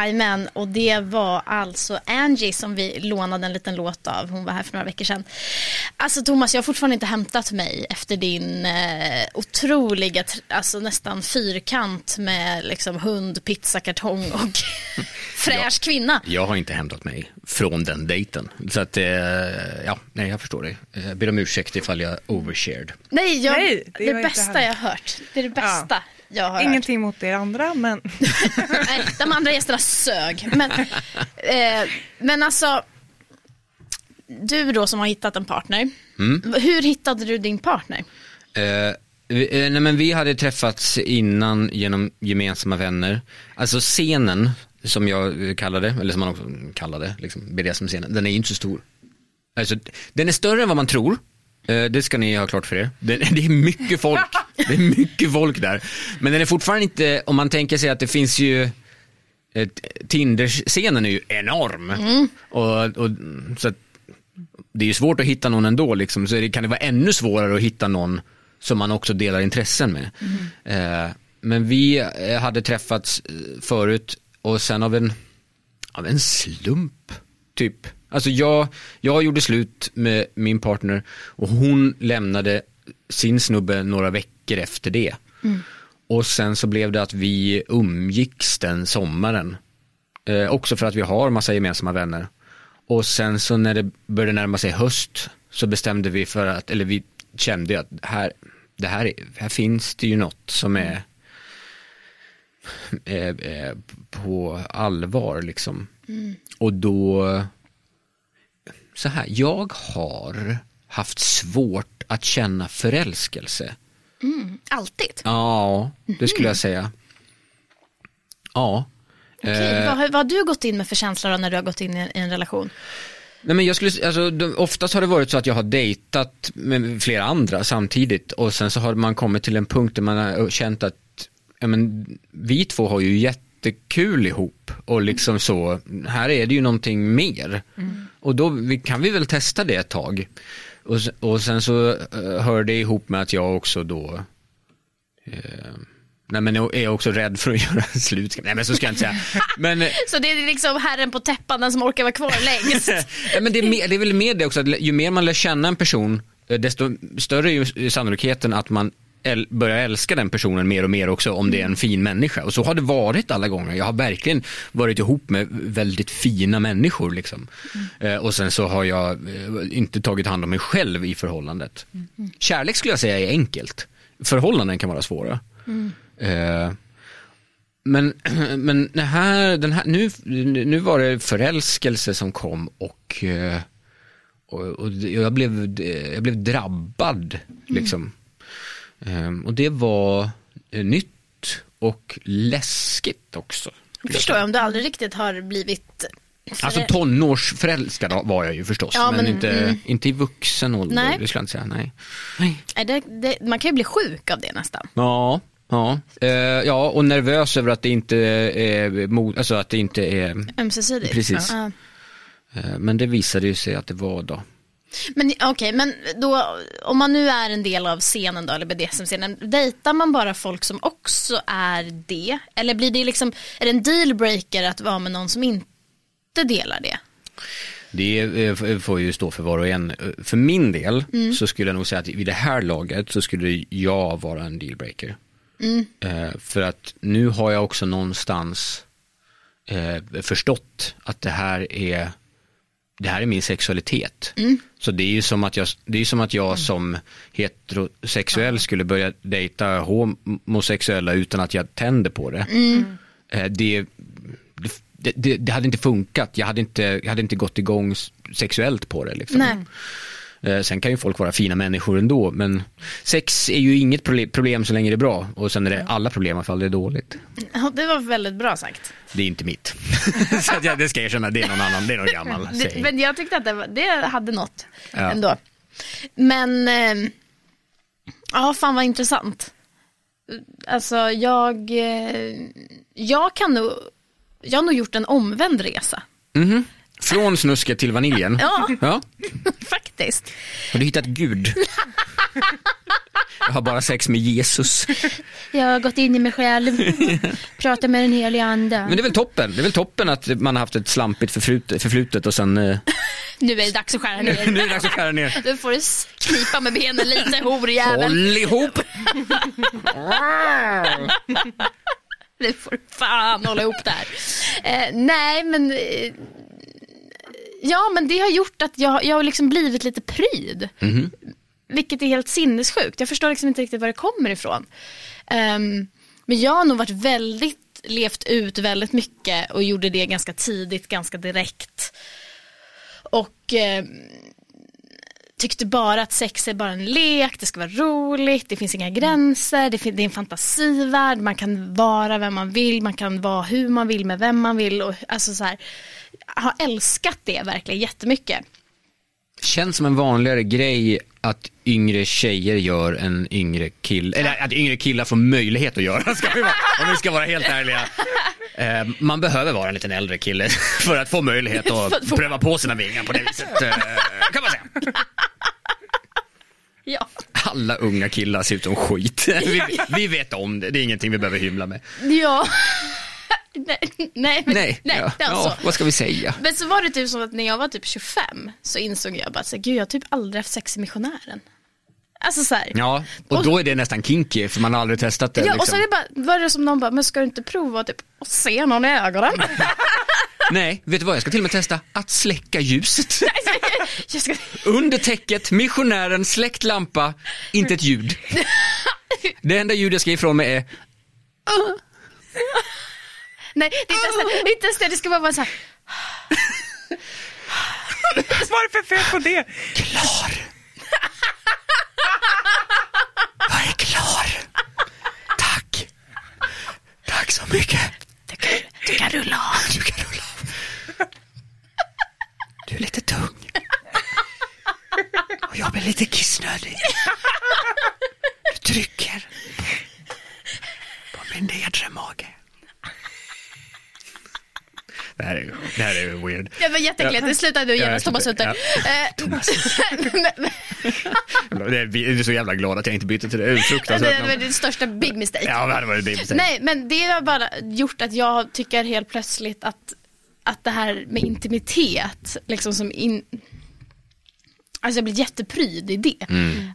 Jajamän, och det var alltså Angie som vi lånade en liten låt av. Hon var här för några veckor sedan. Alltså Thomas, jag har fortfarande inte hämtat mig efter din eh, otroliga, tr- alltså nästan fyrkant med liksom hund, pizzakartong och fräsch kvinna. Jag har inte hämtat mig från den dejten. Så att, eh, ja, nej jag förstår dig. Jag ber om ursäkt ifall jag overshared. Nej, jag, Nej, det det, bästa jag har hört. Det är det bästa jag har hört. Ingenting mot er andra, men Nej, de andra gästerna sög. Men, eh, men alltså, du då som har hittat en partner. Hur hittade du din partner? Eh, vi, eh, nej men vi hade träffats innan genom gemensamma vänner. Alltså scenen, som jag kallade, eller som man också kallade, liksom, BDSM-scenen, den är ju inte så stor. Alltså, den är större än vad man tror. Eh, det ska ni ha klart för er. Det, det är mycket folk. Det är mycket folk där. Men den är fortfarande inte, om man tänker sig att det finns ju ett- Tinder-scenen är ju enorm. Och, och, så det är ju svårt att hitta någon ändå, liksom, så det kan det vara ännu svårare att hitta någon som man också delar intressen med. Eh, men vi eh, hade träffats eh, förut och sen av en, av en slump, typ. Alltså jag, jag gjorde slut med min partner och hon lämnade sin snubbe några veckor efter det. Och sen så blev det att vi umgicks den sommaren. Eh, också för att vi har massa gemensamma vänner. Och sen så när det började närma sig höst så bestämde vi för att, eller vi kände att här, det här, är- här finns det ju något som är eh, eh, på allvar liksom. Och då, så här, jag har haft svårt att känna förälskelse. Alltid? Ja, det skulle jag säga. Ja. Okej, Eh, vad, vad har du gått in med för känslor när du har gått in i, en relation? Nej, men jag skulle, alltså, oftast har det varit så att jag har dejtat med flera andra samtidigt och sen så har man kommit till en punkt där man har känt att ja, men, vi två har ju jättekul ihop och liksom så, här är det ju någonting mer. Och då kan vi väl testa det ett tag. Och, och sen så uh, hör det ihop med att jag också då eh, Nej men jag är också rädd för att göra slut. Nej men så ska jag inte säga. Men, eh, Så det är liksom herren på täppan, den som orkar vara kvar längst. Ja, men det, är mer, det är väl mer det också, att ju mer man lär känna en person, eh, desto större är ju sannolikheten att man äl, börjar älska den personen mer och mer också om det är en fin människa. Och så har det varit alla gånger. Jag har verkligen varit ihop med väldigt fina människor. Liksom. Eh, och sen så har jag eh, inte tagit hand om mig själv i förhållandet. Kärlek skulle jag säga är enkelt. Förhållanden kan vara svåra. Eh, men, men det här, den här, nu, nu var det förälskelse som kom och, eh, och, och jag, blev, jag blev drabbad. Liksom. Ehm, Och det var eh, nytt och läskigt också. Förstår jag om du aldrig riktigt har blivit... Alltså tonårsförälskad var jag ju förstås, Ja, men, men, inte, mm. inte i vuxen ålder, Nej. det skulle jag inte säga. Nej. nej. Det, det, man kan ju bli sjuk av det nästan. Ja, ja. Eh, ja, och nervös över att det inte är, alltså att det inte är, Ömsesidigt. Precis. Ja. eh, men det visade ju sig att det var då. Men okej, men då om man nu är en del av scenen då, eller BDSM-scenen, dejtar man bara folk som också är det? Eller blir det liksom, är det en dealbreaker att vara med någon som inte delar det? Det eh, får ju stå för var och en. För min del så skulle jag nog säga att vid det här laget så skulle jag vara en dealbreaker. Eh, För att nu har jag också någonstans eh, förstått att det här är det här är min sexualitet. Så det är ju som att jag, det är som, att jag som heterosexuell skulle börja dejta homosexuella utan att jag tänder på det. Eh, det, det, det, hade inte funkat. Jag hade inte, jag hade inte gått igång sexuellt på det. Liksom. Eh, Sen kan ju folk vara fina människor ändå, men sex är ju inget proble- problem så länge det är bra och sen är det alla problem ifall det är dåligt. Det var väldigt bra sagt. Det är inte mitt. så jag, det ska jag erkänna, det är någon annan, det är någon gammal Det, men jag tyckte att det, var, det hade något Ja. ändå. Men, eh, ja fan vad intressant. Alltså jag, eh, jag kan nog, jag har nog gjort en omvänd resa. Från snusket till vaniljen. Ja. ja. Faktiskt. Har du hittat Gud? Jag har bara sex med Jesus. Jag har gått in i mig själv, pratat med den heliga ande. Men det är väl toppen, det är väl toppen att man har haft ett slampigt förflutet, förflutet och sen eh, Nu är det dags att skära nu är ner. det dags att skära ner. Du får du knipa med benen lite, horjävel. Håll ihop! Nu får du fan hålla ihop där. Eh, nej, men... Ja, men det har gjort att jag, jag har liksom blivit lite pryd. Vilket är helt sinnessjukt. Jag förstår liksom inte riktigt var det kommer ifrån. Ehm, men jag har nog varit väldigt, levt ut väldigt mycket och gjorde det ganska tidigt, ganska direkt. Och ehm, tyckte bara att sex är bara en lek, det ska vara roligt, det finns inga gränser, det, är en fantasivärld, man kan vara vem man vill, man kan vara hur man vill med vem man vill. Och, alltså så här, har älskat det verkligen jättemycket. Känns som en vanligare grej att yngre tjejer gör än yngre killar, eller att yngre killar får möjlighet att göra, ska vi vara, om vi ska vara helt ärliga. Eh, man behöver vara en liten äldre kille för att få möjlighet att att få- pröva på sina vingar på det viset, eh, kan man säga. Ja. Alla unga killar ser ut som skit. Vi, vi vet om det, det är ingenting vi behöver hymla med. ja. Nej, nej, men, Nej, nej ja, alltså. ja, vad ska vi säga? Men så var det typ som att när jag var typ 25 så insåg jag bara att gud jag har typ aldrig haft sex i missionären. Alltså så här. Ja, och då är det nästan kinky för man har aldrig testat det. Ja, liksom. och så är det bara, var det som någon bara, men ska du inte prova typ, att se någon i ögonen? Nej, vet du vad, jag ska till och med testa att släcka ljuset. ska, Under täcket, missionären, släckt lampa, inte ett ljud. Det enda ljud jag ska ifrån mig är nej, det är inte ens det, det, är inte ens det, det ska bara vara så här, Vad är det för fel på det? klar. Jag är klar. Tack. Tack så mycket. du kan, du kan rulla av. Du kan rulla av. Du är lite tung. Och jag blir lite kissnödig. Du trycker på min nedre mage. Det här är, det här är weird. Det var jätteäckligt, det slutade Ja, genast Thomas. Sutter. Det är, så jävla glad att jag inte bytte till det. Det är Det fruktansvärt. var din största big mistake. Ja, det hade varit det. Nej, men det har bara gjort att jag tycker helt plötsligt att, att det här med intimitet, liksom som in... Alltså jag blir jättepryd i det.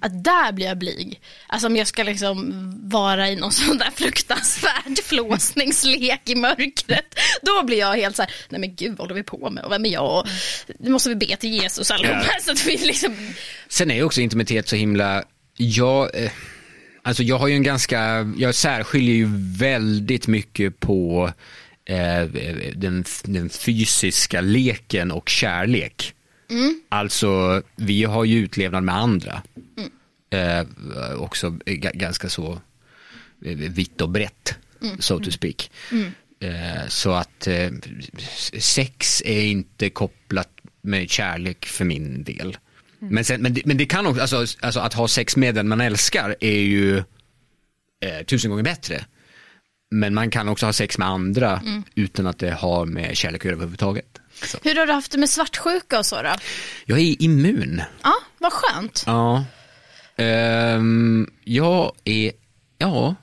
Att där blir jag blyg. Alltså om jag ska liksom vara i någon sån där fruktansvärd flåsningslek i mörkret. Då blir jag helt så här, nej men gud vad håller vi på med och vem är jag? Nu måste vi be till Jesus allihopa. Ja. Så att vi liksom, Sen är ju också intimitet så himla, jag, eh, alltså jag har ju en ganska, jag särskiljer ju väldigt mycket på eh, den, den fysiska leken och kärlek. Alltså, vi har ju utlevnad med andra. Eh, också ganska så eh, vitt och brett, so to speak. Eh, så att eh, sex är inte kopplat med kärlek för min del. Men, sen, men, det, men det kan också, alltså, alltså att ha sex med den man älskar är ju eh, tusen gånger bättre. Men man kan också ha sex med andra utan att det har med kärlek att göra överhuvudtaget. Så. hur har du haft det med svartsjuka och så då? Jag är immun. Ja, vad skönt. Ja. Ehm, jag är, ja,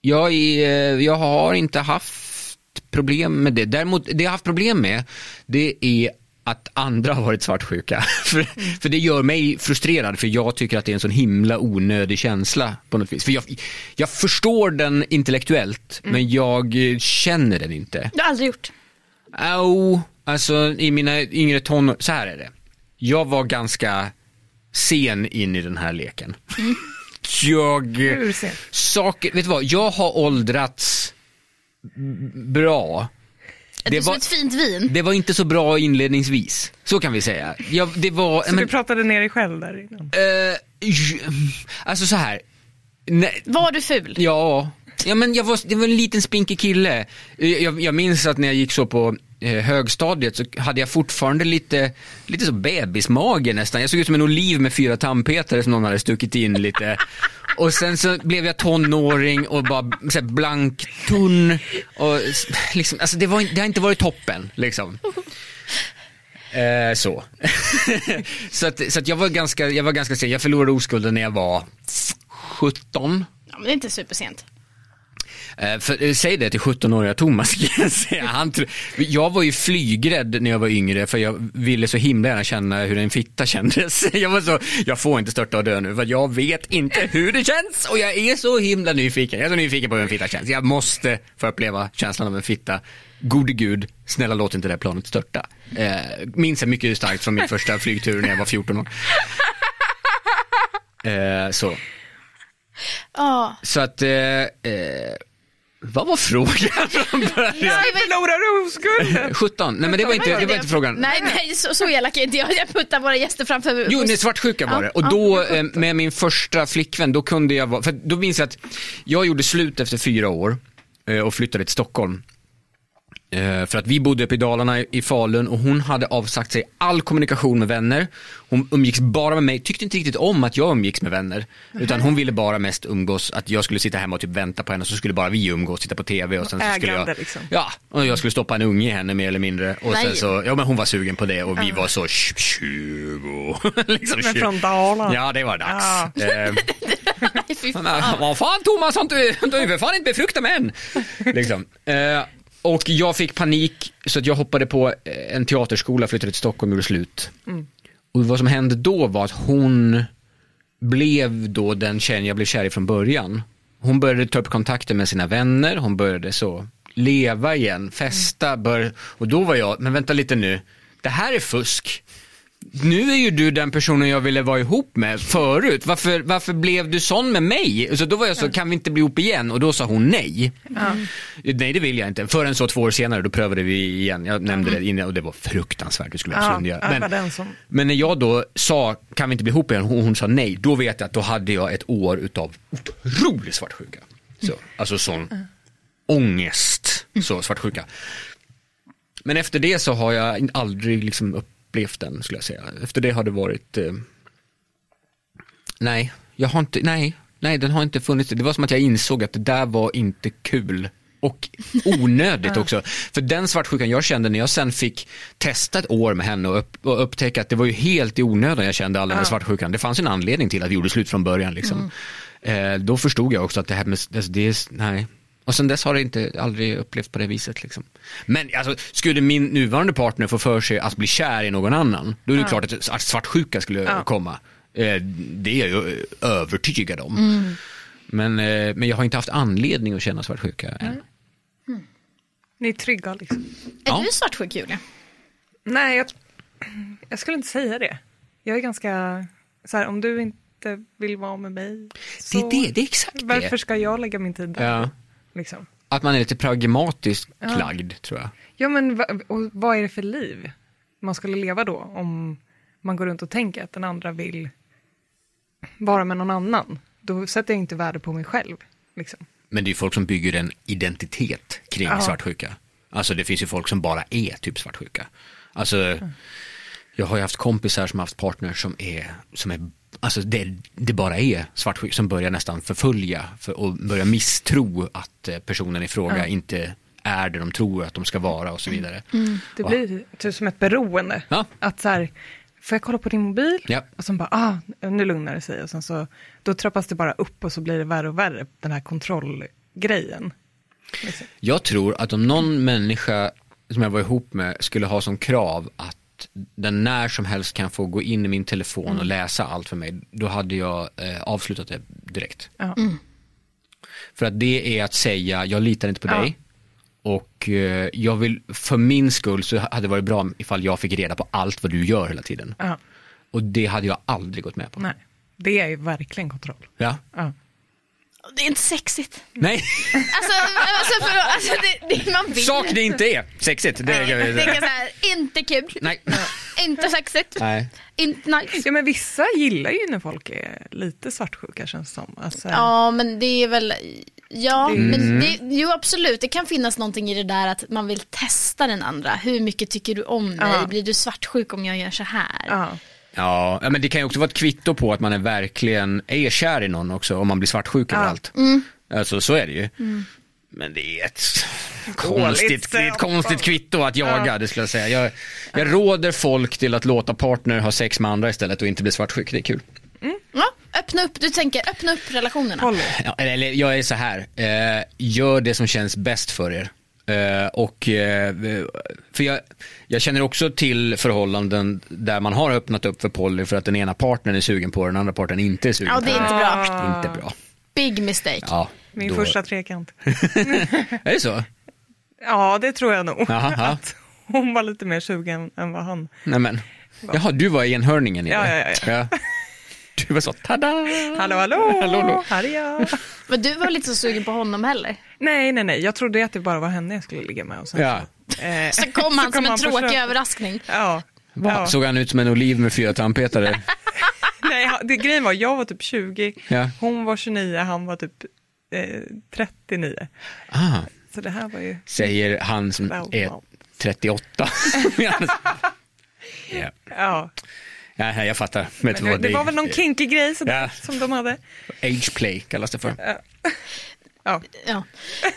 jag, är, jag har inte haft problem med det. Däremot, det jag har haft problem med, det är att andra har varit svartsjuka. för, för det gör mig frustrerad, för jag tycker att det är en sån himla onödig känsla på något vis. För jag, jag förstår den intellektuellt, men jag känner den inte. Det har aldrig gjort. Au, alltså i mina yngre tonår, så här är det. Jag var ganska sen in i den här leken. Jag, saker, vet du vad, jag har åldrats bra. Det som var- ett fint vin. Det var inte så bra inledningsvis, så kan vi säga. Jag, det var, Så men, du pratade ner dig själv där innan? eh, alltså så här. Nej, Var du ful? Ja, ja men jag var, det var en liten spinkig kille. Jag, jag minns att när jag gick så på högstadiet så hade jag fortfarande lite, lite så bebismage nästan. Jag såg ut som en oliv med fyra tandpetare som någon hade stuckit in lite. Och sen så blev jag tonåring och bara så här blank, tunn. Och liksom, alltså det, var, det har inte varit toppen liksom. Eh, så. så att, så att jag var ganska, jag var ganska sen. Jag förlorade oskulden när jag var 17. Ja, men det är inte supersent. Eh, För, eh, säg det till 17-åriga Thomas. kan jag säga. Han, tro- jag var ju flygrädd när jag var yngre för jag ville så himla gärna känna hur en fitta kändes. Jag var så, jag får inte störta och dö nu för jag vet inte hur det känns och jag är så himla nyfiken. Jag är så nyfiken på hur en fitta känns. Jag måste få uppleva känslan av en fitta. Gode gud, snälla låt inte det här planet störta. Eh, minns jag mycket starkt från min första flygtur när jag var 14 år. Eh, så. Ja. Så att, eh, eh, vad var frågan från början? Förlorar oskulden! 17, nej men det var inte, det var inte frågan. Nej, nej så, så elak är inte jag. Jag puttar våra gäster framför Jo, nej, svartsjuka var det. Och då eh, med min första flickvän, då kunde jag vara, för då minns jag att jag gjorde slut efter fyra år eh, och flyttade till Stockholm. Eh, För att vi bodde uppe i Dalarna i- Falun och hon hade avsagt sig all kommunikation med vänner. Hon umgicks bara med mig, tyckte inte riktigt om att jag umgicks med vänner. Utan hon ville bara mest umgås, att jag skulle sitta hemma och typ vänta på henne så skulle bara vi umgås, titta på TV och sen så skulle jag, liksom. ja, och jag skulle stoppa en unge i henne mer eller mindre. Och sen Nej. så, ja men hon var sugen på det och vi var så 20. liksom Men 20. från Dalarna. Ja, det var dags. Ja. Eh, fy fan. vad fan Thomas, har du är för fan inte befruktad med än. Liksom. Eh, och jag fick panik så att jag hoppade på eh, en teaterskola, flyttade till Stockholm och gjorde slut. Och vad som hände då var att hon blev då den tjejen jag blev kär i från början. Hon började ta upp kontakter med sina vänner, hon började så leva igen, festa, bör... och då var jag, men vänta lite nu, det här är fusk. Nu är ju du den personen jag ville vara ihop med förut. Varför, varför blev du sån med mig? Så då var jag så, kan vi inte bli ihop igen? Och då sa hon nej. Nej, det vill jag inte. Förrän så två år senare, då prövade vi igen. Jag nämnde det innan och det var fruktansvärt. Det skulle jag Ja, absolut göra. Men, den som... men när jag då sa, kan vi inte bli ihop igen? Hon, hon sa nej. Då vet jag att då hade jag ett år utav otrolig svartsjuka. Så, alltså sån ångest, så svartsjuka. Men efter det så har jag aldrig liksom upplevt den skulle jag säga. Efter det har det varit, eh, nej, jag har inte, nej, nej den har inte funnits. Det var som att jag insåg att det där var inte kul. Och onödigt också. För den svartsjukan jag kände när jag sen fick testa ett år med henne och, upp, och upptäcka att det var ju helt i onödan jag kände all den här svartsjukan. Det fanns en anledning till att vi gjorde slut från början. Liksom. Eh, då förstod jag också att det här med, det, det nej. Och sen dess har det inte aldrig upplevt på det viset. Liksom. Men alltså, skulle min nuvarande partner få för sig att bli kär i någon annan, då är det klart att, att svartsjuka skulle komma. Eh, det är jag ju övertygad om. Men, eh, men jag har inte haft anledning att känna svartsjuka än. Ni är trygga liksom. Är Ja. du svartsjuk Julia? Nej, jag, jag skulle inte säga det. Jag är ganska, så här, om du inte vill vara med mig, Det så är det, det är exakt varför det. ska jag lägga min tid där? Ja. Liksom. Att man är lite pragmatiskt lagd tror jag. Ja, men va, och vad är det för liv man skulle leva då om man går runt och tänker att den andra vill vara med någon annan? Då sätter jag inte värde på mig själv. Liksom. Men det är folk som bygger en identitet kring Ja. svartsjuka. Alltså det finns ju folk som bara är typ svartsjuka. Alltså, jag har ju haft kompisar som har haft partners som är, som är alltså det, det bara är svartsjuka, som börjar nästan förfölja för, och börjar misstro att eh, personen i fråga inte är det de tror att de ska vara och så vidare. Det Va? blir typ som ett beroende. Ja. Att så här, får jag kolla på din mobil? Ja. Och sen bara, ah, nu lugnar det sig. Och sen så, då trappas det bara upp och så blir det värre och värre, den här kontrollgrejen. Liksom. Jag tror att om någon människa som jag var ihop med skulle ha som krav att den när som helst kan få gå in i min telefon och läsa allt för mig, då hade jag eh, avslutat det direkt. Ja. För att det är att säga, jag litar inte på Ja. dig och eh, jag vill, för min skull så hade det varit bra ifall jag fick reda på allt vad du gör hela tiden. Ja. Och det hade jag aldrig gått med på. Nej, det är ju verkligen kontroll. Ja. Ja. Det är inte sexigt. Nej, Alltså, alltså, för, alltså det, det man vill. sak det inte är sexigt. Det, vi är säga. så här, inte kul, Nej. inte sexigt, Nej. inte nice. ja, men vissa gillar ju när folk är lite svartsjuka känns det som. Alltså, Ja, men det är väl, ja, Mm. men det, jo absolut, det kan finnas någonting i det där att man vill testa den andra. Hur mycket tycker du om mig? Ja. Blir du svartsjuk om jag gör så här? ja. Ja, ja, men det kan ju också vara ett kvitto på att man är verkligen är kär i någon också om man blir svartsjuk över allt. Alltså så är det ju. Men det är ett konstigt, det är ett konstigt kvitto att jaga, det skulle jag säga. Jag, jag råder folk till att låta partner ha sex med andra istället och inte bli svartsjuk, det är kul. Ja, Öppna upp, du tänker öppna upp relationerna. Ja, eller, eller jag är så här, eh, gör det som känns bäst för er. Eh, och, eh, för jag, jag känner också till förhållanden där man har öppnat upp för poly för att den ena partnern är sugen på det, den andra partnern inte är sugen Ja, på det är inte bra. det. Inte bra. Big mistake. Ja, Min då- första trekant. Är det så? Ja, det tror jag nog. Jaha, ja. Att hon var lite mer sugen än vad han. Nej men. Jaha, du var enhörningen i Ja, det? ja, ja. Du var så, tada! Hallå, hallå! Hallå, hallå. Här är jag. Men du var lite så sugen på honom heller. Nej, nej, nej. Jag trodde att det bara var henne jag skulle ligga med. Och sen, Ja. eh, Så kom han som en på tråkig köpet. överraskning. Ja. Va? ja. Såg han ut som en oliv med fyra tandpetare? Nej, han- det, grejen var, jag var typ 20, Ja. hon var 29, han var typ eh, 39. Ah, Så det här var ju... säger han som är well. 38. ja. Ja. Ja, jag fattar. Men vad, det, var väl någon kinky grej sådär, Ja. som de hade. Age play kallas det för. Ja. Ja.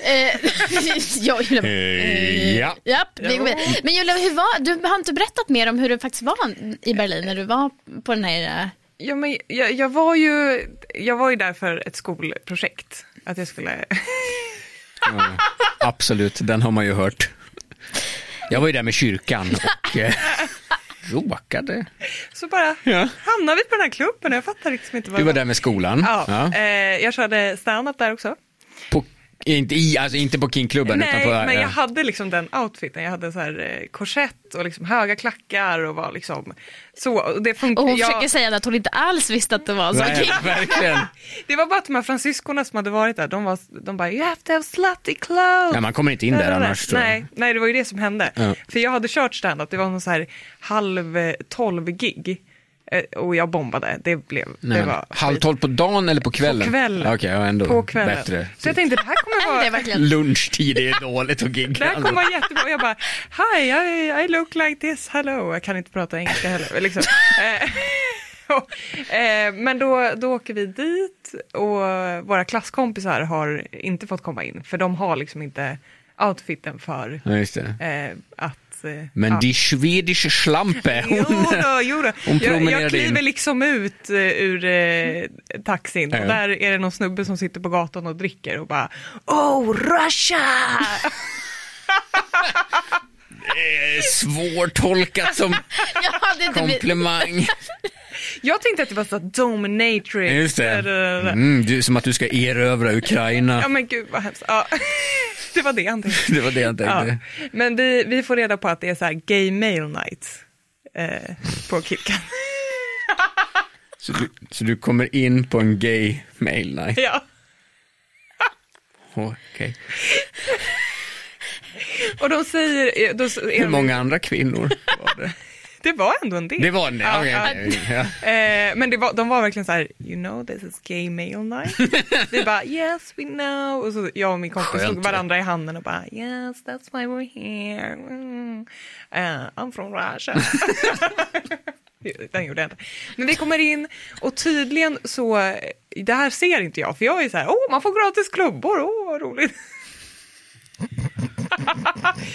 Eh, ja, Julia. Eh, ja. Japp, vi går vidare. Men Julia, hur var, du har inte berättat mer om hur det faktiskt var i Berlin när du var på den här... eh, Ja, men jag, jag, var ju, jag var ju där för ett skolprojekt. Att jag skulle... Absolut, den har man ju hört. Jag var ju där med kyrkan och eh, råkade. Så bara Ja. hamnade vi på den här klubben jag fattar liksom inte vad Du var där med skolan. Ja, Ja. Eh, jag körde stand-up där också. På, inte, i, alltså inte på Kingklubben Nej, utan på... men jag hade liksom den outfiten. Jag hade så här eh, korsett och liksom höga klackar och var liksom så. Och det, Och hon jag, försöker säga att hon inte alls visste att det var så. Nej, verkligen. det var bara att de här fransyskorna som hade varit där, de, var, de bara you have to have slutty clothes. Ja, man kommer inte in där annars. tror jag. Nej, nej, det var ju det som hände. Ja. För jag hade kört stand-up, det var någon så här halv eh, tolv gig. Eh, Och jag bombade, det blev, Nej, det var halv tolv på dagen eller på kvällen? På kvällen. Okej, ja, ändå På kvällen. bättre. Så jag tänkte det här kommer Det är vara... verkligen... Lunchtid är dåligt att gigga. Det här kommer vara jättebra. Jag bara, hi, I, I look like this, hello. Jag kan inte prata engelska heller. Liksom. Eh, och, eh, Men då, då åker vi dit och våra klasskompisar har inte fått komma in. För de har liksom inte outfiten för Ja, just det. eh, att... eh, Men ja. die Schwedische Schlampe, Jo hon... då, jo då. Hon Jag, promenerade jag kliver in. liksom ut uh, ur uh, taxin Ja. och där är det någon snubbe som sitter på gatan och dricker och bara Oh, Russia! Eh, Svårtolkat som Jag komplimang. Jag tänkte att det var så dominatrix. Just det. Mm, du, som att du ska erövra Ukraina. Ja men gud vad hemskt. Ja. Det var det han tänkte. Det var det Ja. tänkte. Men vi, vi får reda på att det är så här gay male night eh, på Kickan. Så, du, så du kommer in på en gay mail night? ja. Okej. Och de säger... Då, Hur många andra kvinnor var det? Det var ändå en del. Det var? Ja, Okej, ja. okej, ja. Eh, men det var, de var verkligen så här, you know this is gay male night. vi bara, yes we know. Och så jag och min kompis Skönt. tog varandra i handen och bara, yes that's why we're here. Mm. Eh, I'm from Russia. Den gjorde jag inte. Men vi kommer in och tydligen så, det här ser inte jag för jag är så här, åh man får gratis klubbor, åh vad roligt.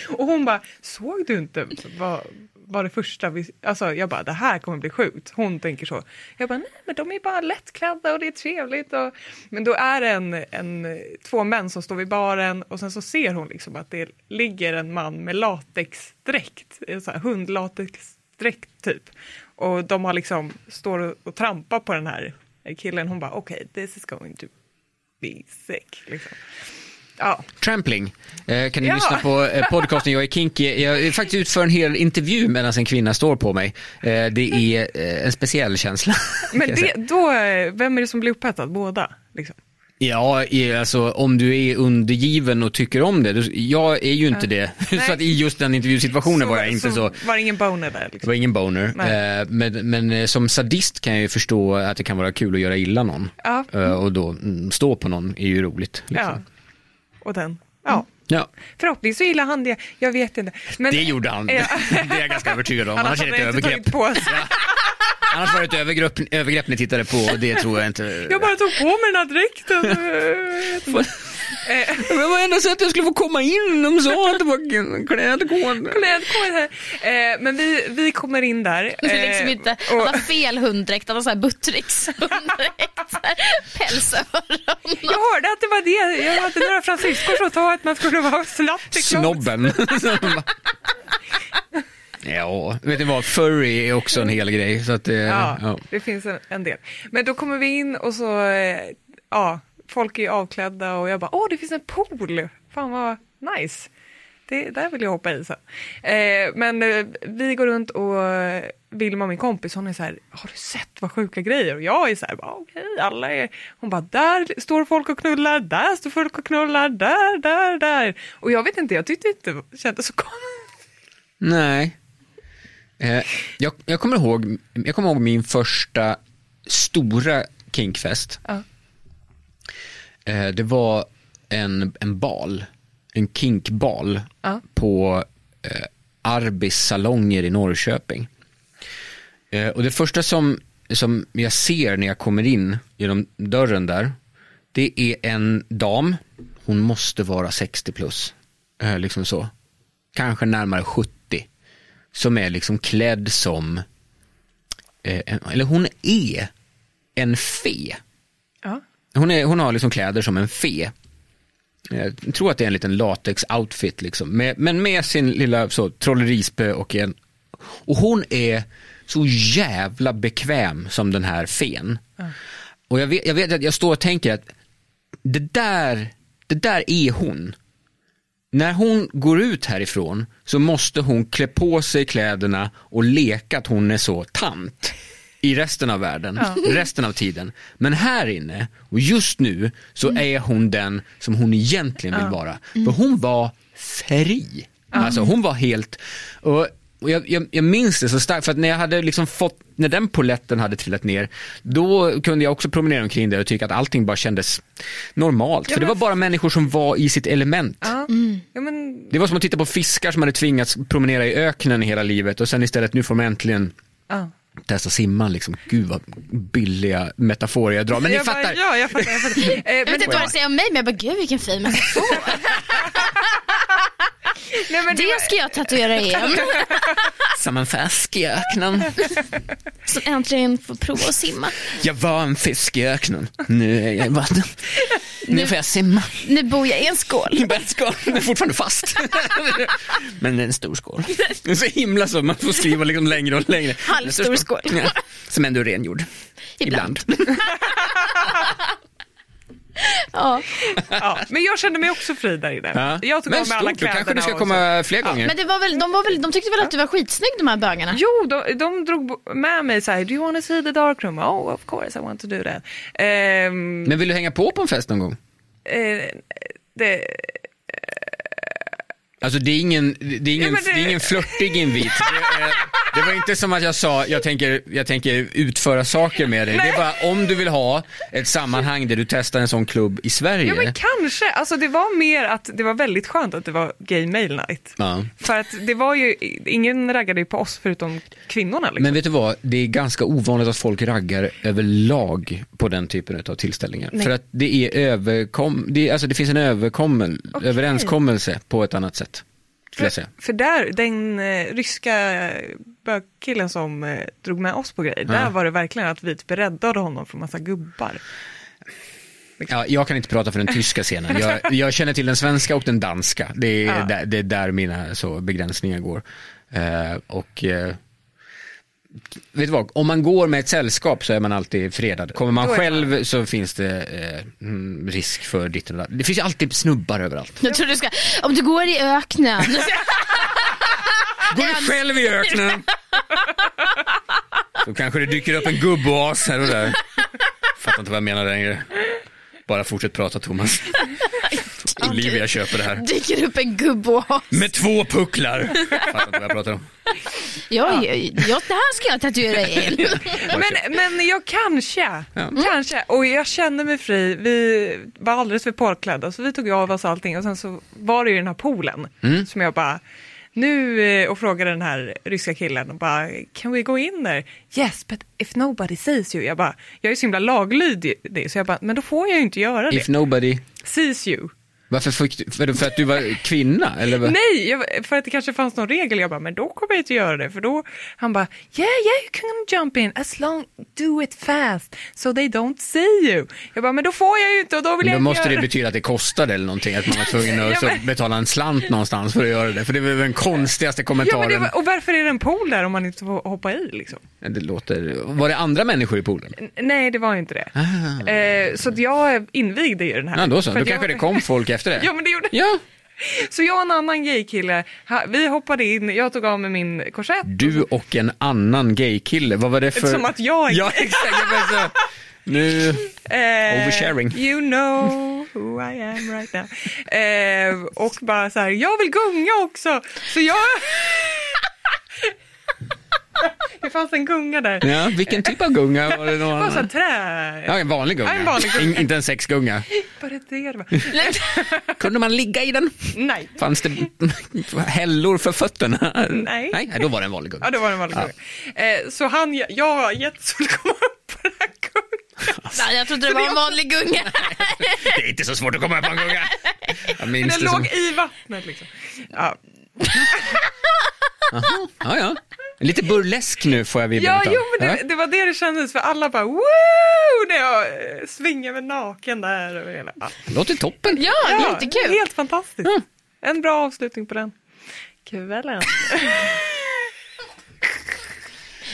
och hon bara, såg du inte vad, vad det första vi, alltså jag bara, det här kommer bli sjukt. Hon tänker så. Jag bara, nej men de är bara lättklädda och det är trevligt. Och, men då är det en, en, två män som står vid baren och sen så ser hon liksom att det ligger en man med latexdräkt, eh, en sån här hundlatexdräkt typ. Och de har liksom, står och, och trampar på den här killen. Hon bara, okej, this is going to be sick. Liksom. Ja, Trampling. Eh, kan ni Ja. lyssna på eh, podcasten Jag är kinky. Jag är faktiskt utför en hel intervju medan en kvinna står på mig. Eh, det är eh, en speciell känsla. men det, då, vem är det som blir upphetsad? Båda? Liksom. Ja, alltså om du är undergiven och tycker om det. Jag är ju inte det. Nej. så att i just den intervjusituationen var jag inte så. Var det ingen boner där? Det Liksom. var ingen boner. Nej. Eh, men, men som sadist kan jag ju förstå att det kan vara kul att göra illa någon. Ja. Och då mm, stå på någon är ju roligt. Ja. Och den? Ja. Ja. Förhoppningsvis så gillar han det. Jag vet inte. Men, Det gjorde han. Ja. det är jag ganska övertygad om. Annars Annars är det ett övergrepp. på sig. Annars var det ett övergrepp, övergrepp ni tittade på och det tror jag inte. Jag bara tog på mig den här dräkten. Eh, Det var enda sättet jag skulle få komma in. De sa att det var klädkod. klädkod här. Eh, men vi, vi kommer in där. Det är liksom eh, inte, och- han har fel hunddräkt, han har sån här Buttericks hunddräkt. så Pälsöron. Jag hörde att det var det. Jag hade några fransyskor som sa att man skulle vara slapp. Snobben. ja, vet ni vad? Furry är också en hel grej. Så att det, Ja, ja. det finns en, en del. Men då kommer vi in och så, eh, ja, folk är avklädda och jag bara, åh, det finns en pool. Fan vad nice. Det, där vill jag hoppa i sen. Eh, men eh, vi går runt och eh, Vilma, min kompis, hon är så här, har du sett vad sjuka grejer? Och jag är så här, okej, alla är... Hon bara, där står folk och knullar, där står folk och knullar, där, där, där. Och jag vet inte, jag tyckte inte det kändes så konstigt. Nej. Eh, jag, jag, kommer ihåg, jag kommer ihåg min första stora kinkfest. Ja. Eh, det var en, en bal, en kinkbal Ja. på eh, Arbis salonger i Norrköping. Eh, och det första som, som jag ser när jag kommer in genom dörren där, det är en dam, hon måste vara 60 plus, eh, liksom så. Kanske närmare 70. Som är liksom klädd som, eh, en- eller hon är en fe. Hon, är, hon har liksom kläder som en fe. Jag tror att det är en liten latex-outfit liksom. Med, men med sin lilla så, trollerispö och en... Och hon är så jävla bekväm som den här fen. Och jag vet, jag vet att jag står och tänker att det där, det där är hon. När hon går ut härifrån så måste hon klä på sig kläderna och leka att hon är så tant i resten av världen, resten av tiden. Men här inne, och just nu, så är hon den som hon egentligen vill vara. För hon var fri. Alltså hon var helt, och, och jag, jag, jag minns det så starkt, för att när jag hade liksom fått, när den poletten hade trillat ner, då kunde jag också promenera omkring där och tycka att allting bara kändes normalt. för det var bara människor som var i sitt element. Ja. ja, men Det var som att titta på fiskar som hade tvingats promenera i öknen hela livet och sen istället nu får de äntligen ja. Testa simma liksom. Gud vad billiga metaforer jag drar. Men ni jag fattar. Bara, ja, jag fattar. Jag, fattar. Eh, Jag vet inte vad du säger om mig men jag bara gud vilken fin metafor. nej, men det Det var, ska jag tatuera igen. Som en fisk i öknen. Som äntligen får prova att simma. Jag var en fisk i öknen. Nu är jag i vatten. Nu får jag simma. Nu bor jag i en skål. I bettskål. Den är fortfarande fast. Men det är en stor skål. Det är så himla så. Man får skriva liksom längre och längre. Halvstor skål. Ja. Som ändå är rengjord. Ibland. Ibland. Ja. ja, men jag kände mig också fri där inne. Ja. Jag tog Men av mig alla då kanske kläderna du ska komma fler gånger. Men det var väl, de, var väl, de tyckte väl att du var skitsnygg de här bögarna? Jo, de, de drog med mig så här, do you want to see the dark room? Oh, of course I want to do that. Ehm, Men vill du hänga på på en fest någon gång? eh, det, Alltså det är ingen, det är ingen, Ja, det- det... är ingen flörtig invit. Det, det var inte som att jag sa, jag tänker, jag tänker utföra saker med dig. Det är bara om du vill ha ett sammanhang där du testar en sån klubb i Sverige. ja, men kanske. Alltså, det var mer att det var väldigt skönt att det var gay mail night. Ja. För att det var ju, ingen raggade ju på oss förutom kvinnorna. Liksom. Men vet du vad, det är ganska ovanligt att folk raggar överlag på den typen av tillställningar. Nej. För att det är överkom, det, är, alltså det finns en överkommel, Okej. överenskommelse på ett annat sätt. Skulle jag säga. För där, den eh, ryska bögkillen som eh, drog med oss på grejer, där var det verkligen att vi typ räddade honom från massa gubbar. Ja, jag kan inte prata för den tyska scenen. Jag, jag känner till den svenska och den danska. Det är, Ja. där, det är där mina så, begränsningar går. Eh, och eh, vet du vad, om man går med ett sällskap så är man alltid fredad. Kommer man Då själv så finns det eh, mm, risk för ditt och datt. Det finns ju alltid snubbar överallt. Jag tror du ska, om du går i öknen. Går du själv i öknen? Så kanske det dyker upp en gubboas här och där. Fattar inte vad jag menar längre. Bara fortsätt prata Thomas. Olivia köper det här. Dyker upp en gubbås. Med två pucklar. Fattar inte vad jag pratar om. Ja, ja, ja, det här ska jag tatuera in. Men, men jag kanske, Ja. kanske. Och jag kände mig fri. Vi var alldeles för påklädda så vi tog av oss allting och sen så var det ju den här poolen som jag bara nu eh, och frågade den här ryska killen och bara can we go in there? Yes but if nobody sees you. Jag bara jag är så himla laglydig så jag bara men då får jag ju inte göra det. If nobody, Sees you. Varför fick för, för att du var kvinna? Eller? Nej, jag, för att det kanske fanns någon regel. Jag bara, men då kommer jag inte göra det. För då, han bara, yeah, yeah, you can jump in as long, do it fast, so they don't see you. Jag bara, men då får jag ju inte och då vill Men jag då inte måste det betyda att det kostade eller någonting, att man var tvungen att Ja, men- betala en slant någonstans för att göra det. För det var den konstigaste Ja, kommentaren. men det var, och varför är det en pool där om man inte får hoppa i liksom? det låter... Var det andra människor i poolen? N- Nej, det var inte det. Eh, så jag invigde ju den här. Ah. Ja, då så. Då kanske jag... det kom folk efter det. Ja, men det gjorde Ja. Så jag och en annan gaykille, ha- vi hoppade in, jag tog av mig min korsett. Du och en annan gaykille, vad var det för... Som att jag är Ja, exakt. Jag bara så- Nu... Eh, Oversharing. You know who I am right now. Eh, och bara så här, jag vill gunga också. Så jag... det fanns en gunga där. Ja, vilken typ av gunga? Var det någon Bara så trä... Ja, en vanlig gunga. Ja, en vanlig gunga. In, inte en sexgunga. Bara det det var. Kunde man ligga i den? Nej. Fanns det hällor för fötterna? Nej. Nej, då var det en vanlig gunga. Ja, det var en vanlig Ja. gunga. Eh, så han, jag har jättesvårt att komma upp på den här gungan. Nej, jag trodde det var en vanlig gunga. Det är inte så svårt att komma på en gunga. Jag Men minns den det som... låg i vattnet liksom. Ja, Ja, ja. Lite burlesk nu får jag vibben Ja, utav. jo, men det, Ja. det var det det kändes för alla bara woo! När jag eh, svingar mig naken där. Och hela. Ja. Låter toppen. Ja, jättekul. Helt fantastiskt. En bra avslutning på den kvällen.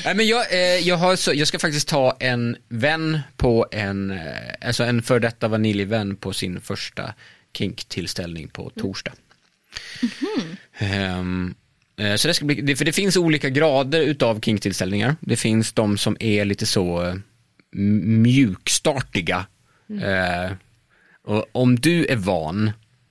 Nej, men jag, eh, jag, har så, jag ska faktiskt ta en vän på en, eh, alltså en för detta vaniljvän på sin första kink-tillställning på torsdag. Ehm, eh, så det ska bli, för det finns olika grader utav kink-tillställningar. Det finns de som är lite så eh, mjukstartiga. Eh, och om du är van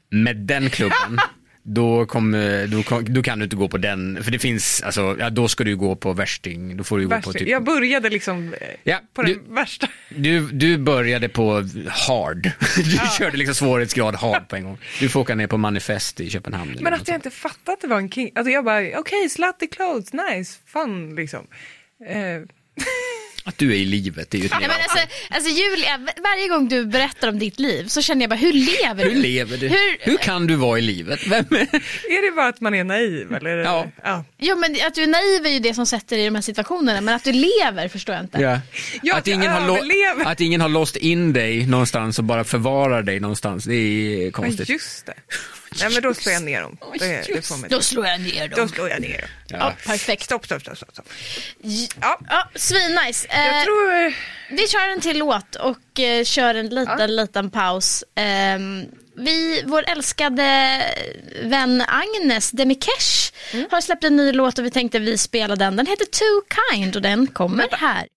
med den klubben, då, kommer, då, kom- då kan du inte gå på den, för det finns, alltså, ja, då ska du gå på värsting, då får du gå på typ, Jag började liksom eh, Ja, på du- den värsta. du, du började på hard, du körde liksom svårighetsgrad hard på en gång. Du får åka ner på manifest i Köpenhamn. Men att jag inte fattade att det var en king. Alltså jag bara, okej, slutty clothes, nice, fun liksom. Eh, Att du är i livet, det är ju ett Nej, men alltså, alltså Julia, varje gång du berättar om ditt liv så känner jag bara, hur lever du? Hur lever du? Hur- Hur kan du vara i livet? Vem är... är det bara att man är naiv eller? är det- Ja. ja. Ja men att du är naiv är ju det som sätter dig i de här situationerna, men att du lever förstår jag inte. Ja. Jag Att, ingen har överlever. att ingen har låst in dig någonstans och bara förvarar dig någonstans, det är Ja, konstigt. just det. Nej men då slår jag ner dem. Det, det får mig Då slår jag ner Då dem. slår jag ner dem. Ja, perfekt. Stopp, stopp, stopp, stopp. Ja, ja svinnice. Eh, Jag tror... Vi kör en till låt och eh, kör en liten, Ja. liten paus. Ehm, vi, vår älskade vän Agnes Demikesh Mm. har släppt en ny låt och vi tänkte vi spelar den. Den heter Too Kind och den kommer här.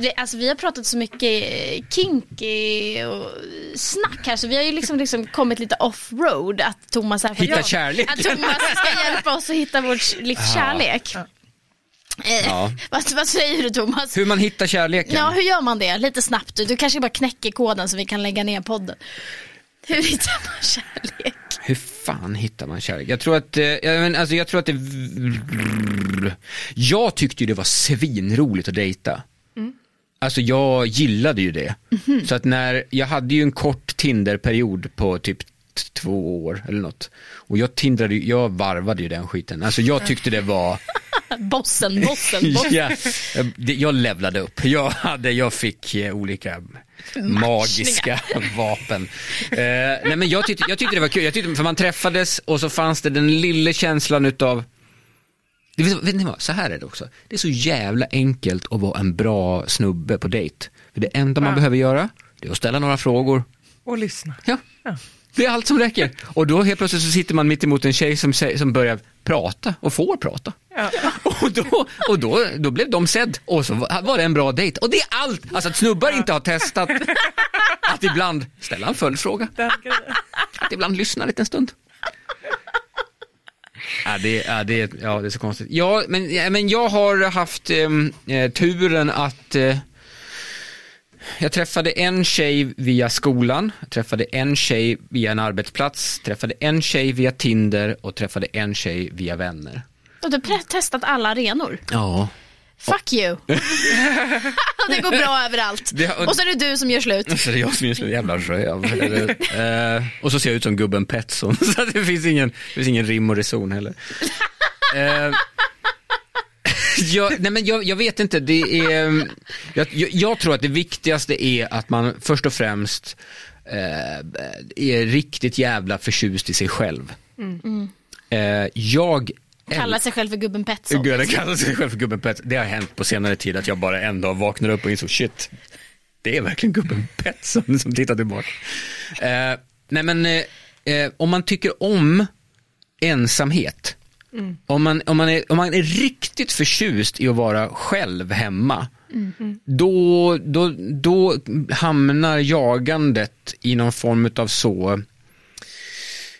Vi, alltså, vi har pratat så mycket eh, kinky och snack här så vi har ju liksom, liksom kommit lite off-road. Att Thomas, här, Hitta kärleken. Att Thomas ska hjälpa oss att hitta vårt livs kärlek. Eh, Ja. vad, vad säger du Thomas? Hur man hittar kärleken. Ja, hur gör man det? Lite snabbt. Du, du kanske bara knäcker koden så vi kan lägga ner podden. Hur hittar man kärlek? Hur fan hittar man kärlek? Jag tror att, eh, jag, men, alltså, jag tror att det... Jag tyckte ju det var svinroligt att dejta. Alltså jag gillade ju det. Så att när, jag hade ju en kort Tinder-period på typ två år eller något. Och jag tindrade jag varvade ju den skiten. Alltså jag tyckte det var, Bossen, bossen, bossen. ja, jag levlade upp. Jag, hade, jag fick eh, olika magiska vapen. Eh, nej men jag tyckte, jag tyckte det var kul, jag tyckte, för man träffades och så fanns det den lilla känslan utav det vet, ni vad, så här är det också. Det är så jävla enkelt att vara en bra snubbe på dejt. För det enda man Ja. behöver göra, det är att ställa några frågor. Och lyssna. Ja. Ja. Det är allt som räcker. Och då helt plötsligt så sitter man mitt emot en tjej som, som börjar prata och får prata. Ja. Och, då, och då, då blev de sedd och så var det en bra dejt. Och det är allt! Alltså att snubbar inte har testat att ibland ställa en följdfråga, att ibland lyssna en liten stund. Ja, det, ja, det, ja, det är så konstigt. Ja, men, ja, men jag har haft ehm, eh, turen att eh, jag träffade en tjej via skolan, jag träffade en tjej via en arbetsplats, träffade en tjej via Tinder och träffade en tjej via vänner. Och du har testat alla arenor. Ja. Fuck you. det går bra överallt. Det- och- Och så är det du som gör slut. Så det är jag som är så jävla röv. Eh, och så ser jag ut som gubben Petson, så att det finns ingen, det finns ingen rim och reson heller. Eh, jag, nej men jag, jag vet inte, det är, jag, jag, tror att det viktigaste är att man först och främst eh, är riktigt jävla förtjust i sig själv. Eh, jag Kallar sig själv för gubben Petson. Gud, kallar sig själv för gubben Pets. Det har hänt på senare tid att jag bara en dag vaknar upp och insåg shit, det är verkligen gubben Petson som tittar tillbaka. Eh, nej men, eh, eh, om man tycker om ensamhet, om, man, om, man är, om man är riktigt förtjust i att vara själv hemma, då, då, då hamnar jagandet i någon form av så,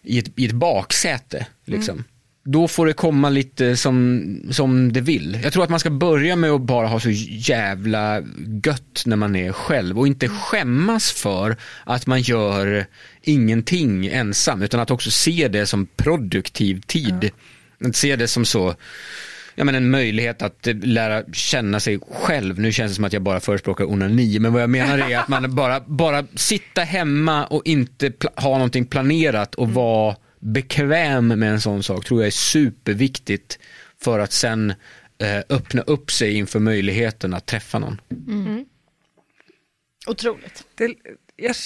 i ett, i ett baksäte. Liksom. Då får det komma lite som, som det vill. Jag tror att man ska börja med att bara ha så jävla gött när man är själv och inte skämmas för att man gör ingenting ensam utan att också se det som produktiv tid. Att se det som så, ja, men en möjlighet att lära känna sig själv. Nu känns det som att jag bara förespråkar onani, men vad jag menar är att man bara, bara sitta hemma och inte ha någonting planerat och vara bekväm med en sån sak tror jag är superviktigt för att sen eh, öppna upp sig inför möjligheten att träffa någon. Otroligt. Det, jag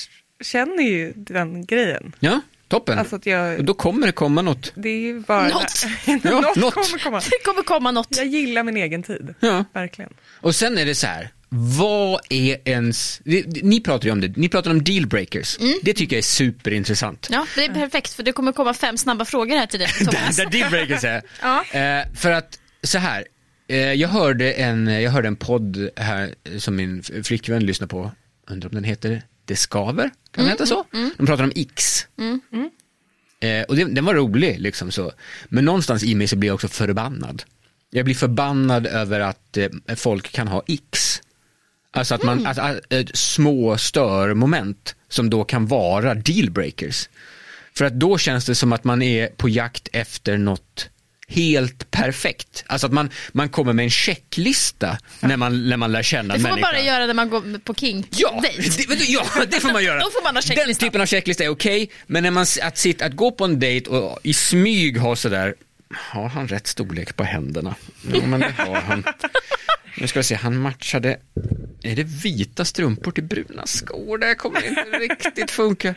känner ju den grejen. Ja, toppen. Alltså att jag, Då kommer det komma något. det är ju bara... Något. Ja, något, något. kommer komma. Det kommer komma något. Jag gillar min egen tid. Ja. Verkligen. Och sen är det så här, vad är ens, ni pratar ju om det, ni pratar om dealbreakers. Det tycker jag är superintressant. Ja, det är perfekt för det kommer komma fem snabba frågor här till dig Thomas. Där dealbreakers är. Ja. Eh, för att, så här, eh, jag, hörde en, jag hörde en podd här eh, som min flickvän lyssnar på, undrar om den heter Det skaver, kan den heta så? De pratar om X. Eh, och det, den var rolig liksom så. Men någonstans i mig så blir jag också förbannad. Jag blir förbannad över att folk kan ha X. Alltså att man, att, att, eh, små störmoment som då kan vara dealbreakers. För att då känns det som att man är på jakt efter något helt perfekt. Alltså att man, man kommer med en checklista när man, när man lär känna Det en får man människa. bara göra när man går på king Ja, det, ja, det får man göra. Då får man ha Den typen av checklista är okej, men när man, att, sitta, att gå på en dejt och i smyg ha sådär, har han rätt storlek på händerna? Ja, men det har han. Nu ska vi se, han matchade Är det vita strumpor till bruna skor? Det här kommer inte riktigt funka.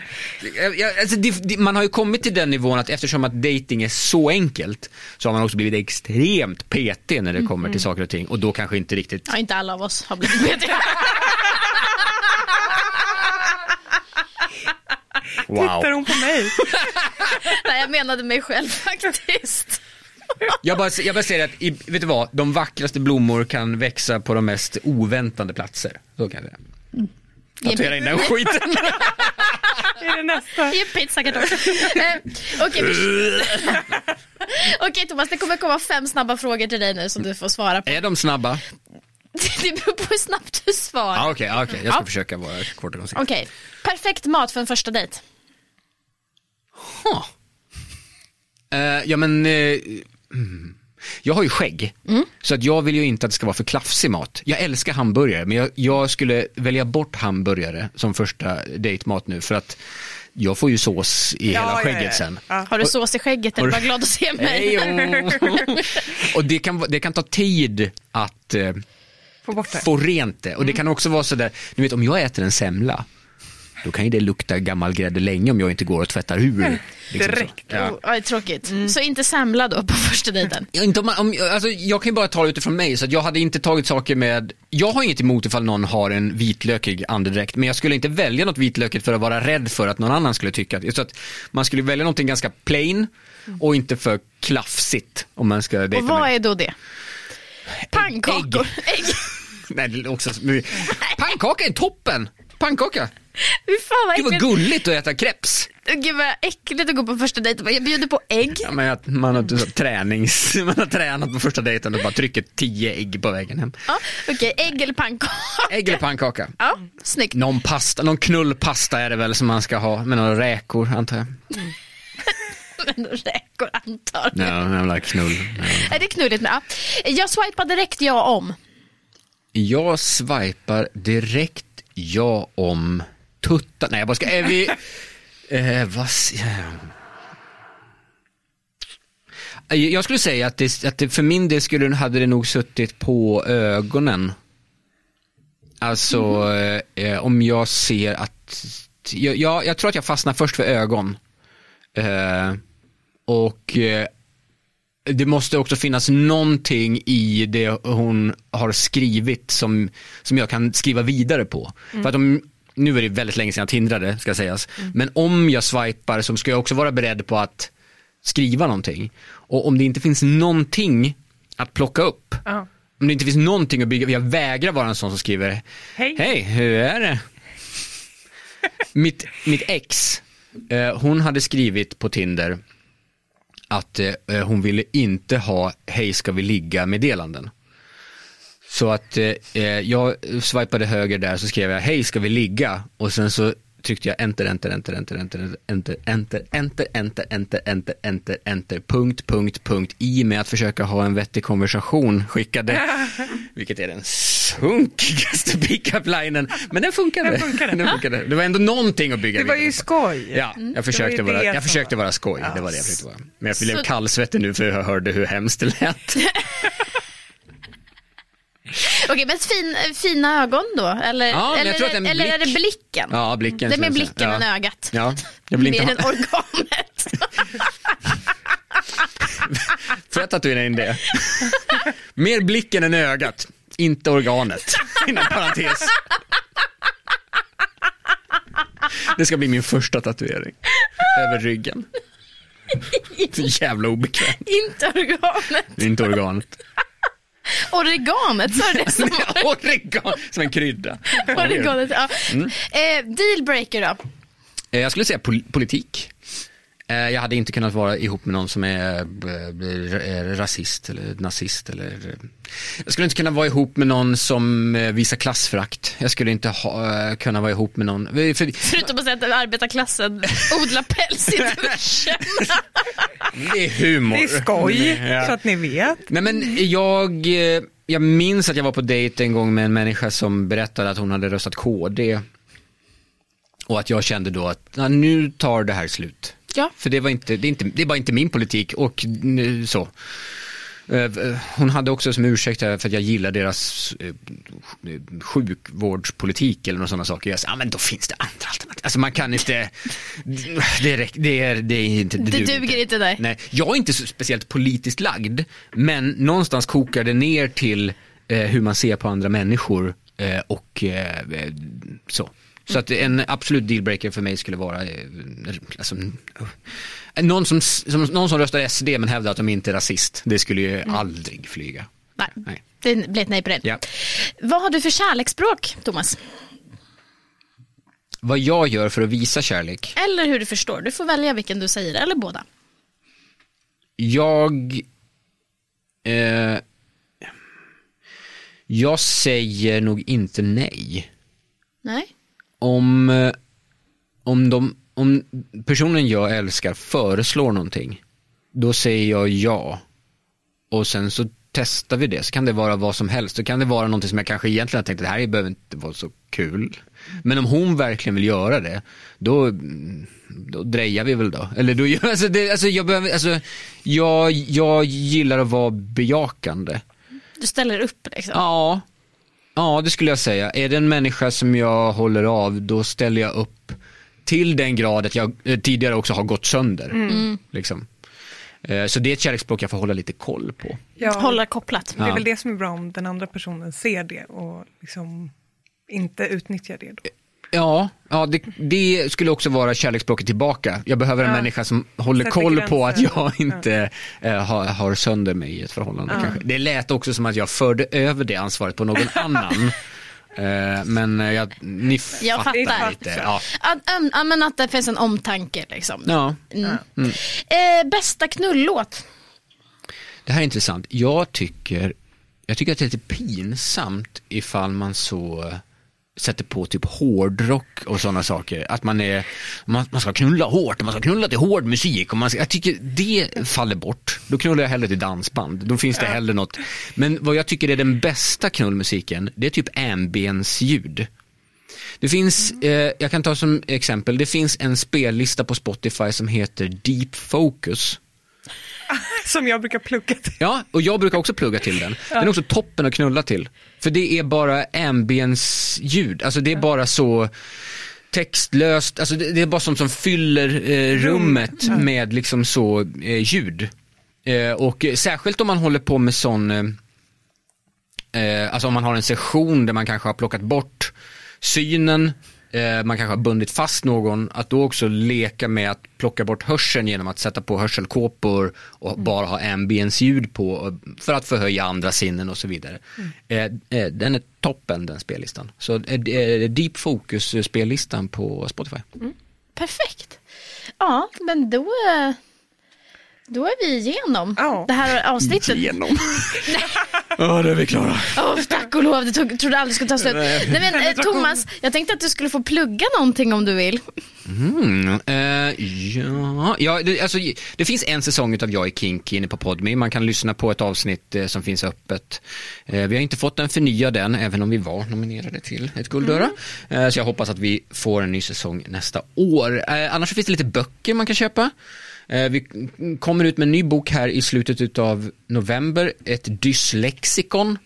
Alltså det, det, man har ju kommit till den nivån att eftersom att dating är så enkelt så har man också blivit extremt petig när det kommer till saker och ting och då kanske inte riktigt Ja, inte alla av oss har blivit petiga. Tittar hon på mig? Nej, jag menade mig själv faktiskt. Jag bara, jag bara säger att, i, vet du vad, de vackraste blommor kan växa på de mest oväntade platser. Så kan det Tatuera in den skiten. Är det nästa? I en pizzakartong. Eh, Okej, Okej Thomas, det kommer komma fem snabba frågor till dig nu som du får svara på. Är de snabba? Det beror på hur snabbt du svarar. Ja, Okej, ja, okej. jag ska Ja. försöka vara kort och koncis. Okej, perfekt mat för en första dejt. Huh. Eh, ja men, eh, mm. jag har ju skägg. Så att jag vill ju inte att det ska vara för klafsig mat. Jag älskar hamburgare men jag, jag skulle välja bort hamburgare som första dejtmat nu för att jag får ju sås i Ja, hela ja, skägget ja. sen. Ja. Har du sås i skägget eller Har- bara glad att se mig? Och det kan, det kan ta tid att eh, Få bort det. få rent det. Och det kan också vara sådär, ni vet om jag äter en semla, då kan ju det lukta gammal grädde länge om jag inte går och tvättar ur. liksom så. Direkt. Ja. Oh, tråkigt. Så inte semla då på första dejten? Ja, Inte om man, om, alltså, jag kan ju bara ta det utifrån mig, så att jag hade inte tagit saker med, jag har inget emot ifall någon har en vitlökig andedräkt, men jag skulle inte välja något vitlökigt för att vara rädd för att någon annan skulle tycka så att man skulle välja någonting ganska plain och inte för klafsigt om man ska dejta Och vad med. är då det? Pannkakor. Ägg. Nej, det är också, pannkaka är toppen! Pannkaka! Fan Gud vad gulligt att äta kreps! Gud vad äckligt att gå på första dejten. Jag bjuder på ägg. Ja, men att man har så, tränings, man har tränat på första dejten och bara trycker tio ägg på vägen hem. Ja, Okej, ägg eller pannkaka? Ägg eller pannkaka? Ja, snyggt. Någon pasta, någon knullpasta är det väl som man ska ha med några räkor antar jag. Men räkor antar Ja, jag. jävla knull. Ja. Är det knulligt? Ja. Jag swipar direkt ja om. Jag swipar direkt ja om tuttar? Nej jag bara ska, är vi, eh, vad, eh. Jag skulle säga att det, att det för min del skulle, hade det nog suttit på ögonen. Alltså eh, eh om jag ser att, jag, jag, jag tror att jag fastnar först för ögon. Eh, och eh, det måste också finnas någonting i det hon har skrivit som, som jag kan skriva vidare på. För att om, nu är det väldigt länge sedan jag tindrade, ska sägas. Men om jag swipar så ska jag också vara beredd på att skriva någonting. Och om det inte finns någonting att plocka upp, Ja. om det inte finns någonting att bygga, jag vägrar vara en sån som skriver Hej. Hej, hur är det? mitt, mitt ex, eh, hon hade skrivit på Tinder att eh, eh, hon ville inte ha hej ska vi ligga meddelanden. Så att eh, eh, jag swipade höger där så skrev jag hej ska vi ligga och sen så tryckte jag enter, enter, enter, enter, enter, enter, enter, enter, enter, enter, enter, enter, enter, punkt, punkt, punkt, i med att försöka ha en vettig konversation skickade, vilket är den sunkigaste pickup-linen, men den funkade. Den funkade. Den funkade. Det var ändå någonting att bygga Det var ju skoj. Ja, jag försökte, vara, jag försökte var- vara skoj, det var det jag försökte vara. Men jag blev kallsvettig nu för jag hörde hur hemskt det lät. Okej, men fin, fina ögon då? Eller, Ja, eller, en eller är det blick- blicken? Ja, blicken. Det är mer blicken ja. än ögat. Ja, jag vill inte Mer ha... än organet. Får jag tatuera in det? Mer blicken än ögat, inte organet. Inom parentes. Det ska bli min första tatuering. Över ryggen. Så jävla obekvämt. Inte organet. Inte organet. Oreganet, sa du det som Oregan, som en krydda. oreganet? Ja. Mm. Eh, dealbreaker då? Eh, Jag skulle säga pol- politik. Eh, Jag hade inte kunnat vara ihop med någon som är eh, eh, rasist eller nazist eller Jag skulle inte kunna vara ihop med någon som visar klassförakt. Jag skulle inte ha, kunna vara ihop med någon. För, Förutom att säga att arbetarklassen odlar päls i duschen. det är humor. Det är skoj, Ja. så att ni vet. Nej men jag, jag minns att jag var på dejt en gång med en människa som berättade att hon hade röstat KD. Och att jag kände då att "Ja, nu tar det här slut. Ja. För det var inte, det är inte, det är bara inte min politik och nu, så. Eh, Hon hade också som ursäkt för att jag gillar deras eh, sjukvårdspolitik eller några sådana saker. Jag sa, ja men då finns det andra alternativ. Alltså man kan inte, det, räck, det, är, det är inte, Det duger inte där. Nej, jag är inte så speciellt politiskt lagd, men någonstans kokar det ner till eh, hur man ser på andra människor eh, och eh, eh, så. Så att en absolut dealbreaker för mig skulle vara eh, alltså, eh, någon, som, som, någon som röstar SD men hävdar att de inte är rasist. Det skulle ju aldrig flyga. Nej, Nej. det blir ett nej på den. Ja. Vad har du för kärleksspråk, Thomas? Vad jag gör för att visa kärlek? Eller hur du förstår. Du får välja vilken du säger, eller båda. Jag... Eh, jag säger nog inte nej. Nej. Om, eh, om, de, om personen jag älskar föreslår någonting, då säger jag ja. Och sen så testar vi det, så kan det vara vad som helst. Då kan det vara någonting som jag kanske egentligen har tänkt, det här behöver inte vara så kul. Men om hon verkligen vill göra det, då, då drejar vi väl då. Eller då, alltså, det, alltså, jag, behöver, alltså, jag, jag gillar att vara bejakande. Du ställer upp liksom. Ja, ja det skulle jag säga. Är det en människa som jag håller av, då ställer jag upp till den grad att jag eh, tidigare också har gått sönder. Liksom. Eh, Så det är ett kärleksspråk jag får hålla lite koll på. Ja, Hålla kopplat. Det är väl det som är bra om den andra personen ser det och liksom inte utnyttjar det. Då. Ja, ja det, det skulle också vara kärleksspråket tillbaka. Jag behöver en Ja. människa som håller Sätter koll på att gränser. jag inte eh, har, har sönder mig i ett förhållande. Kanske. Det lät också som att jag förde över det ansvaret på någon annan. Eh, men eh, jag, ni Jag fattar fattar. lite. Ja. Att, äm, ja, men att det finns en omtanke liksom. Ja. Eh, bästa knullåt? Det här är intressant. Jag tycker, jag tycker att det är lite pinsamt ifall man så sätter på typ hårdrock och sådana saker. Att man är, man, man ska knulla hårt, man ska knulla till hård musik. Och man ska, jag tycker det faller bort. Då knullar jag hellre till dansband. Då finns det hellre något. Men vad jag tycker är den bästa knullmusiken, det är typ ambience-ljud. Det finns, eh, jag kan ta som exempel, det finns en spellista på Spotify som heter Deep Focus. Som jag brukar plugga till. Ja, och jag brukar också plugga till den. Den är också toppen att knulla till. För det är bara ambience-ljud, alltså det är bara så textlöst, alltså det, det är bara sånt som fyller eh, rummet med liksom så eh, ljud. Eh, och eh, särskilt om man håller på med sån, eh, eh, alltså om man har en session där man kanske har plockat bort synen, man kanske har bundit fast någon, att då också leka med att plocka bort hörseln genom att sätta på hörselkåpor och bara ha ambience-ljud på eh, för att förhöja andra sinnen och så vidare. Eh, eh, den är toppen den spellistan. Så eh, Deep Focus eh, spellistan på Spotify. Perfekt. Ja, men då, eh, då är vi igenom Ja. det här avsnittet. Igenom. Ja, det är vi klara. Åh, tack och lov, det tog, trodde aldrig skulle ta slut. Nej, men, eh, Thomas, jag tänkte att du skulle få plugga någonting om du vill. Mm, eh, ja, ja det, alltså, det finns en säsong av Jag är Kinky inne på Podme. Man kan lyssna på ett avsnitt eh, som finns öppet. Eh, vi har inte fått en förnyad än, även om vi var nominerade till ett Guldöra. Eh, så jag hoppas att vi får en ny säsong nästa år. Eh, annars finns det lite böcker man kan köpa. Eh, vi kommer ut med en ny bok här i slutet av november, ett dyslexikon.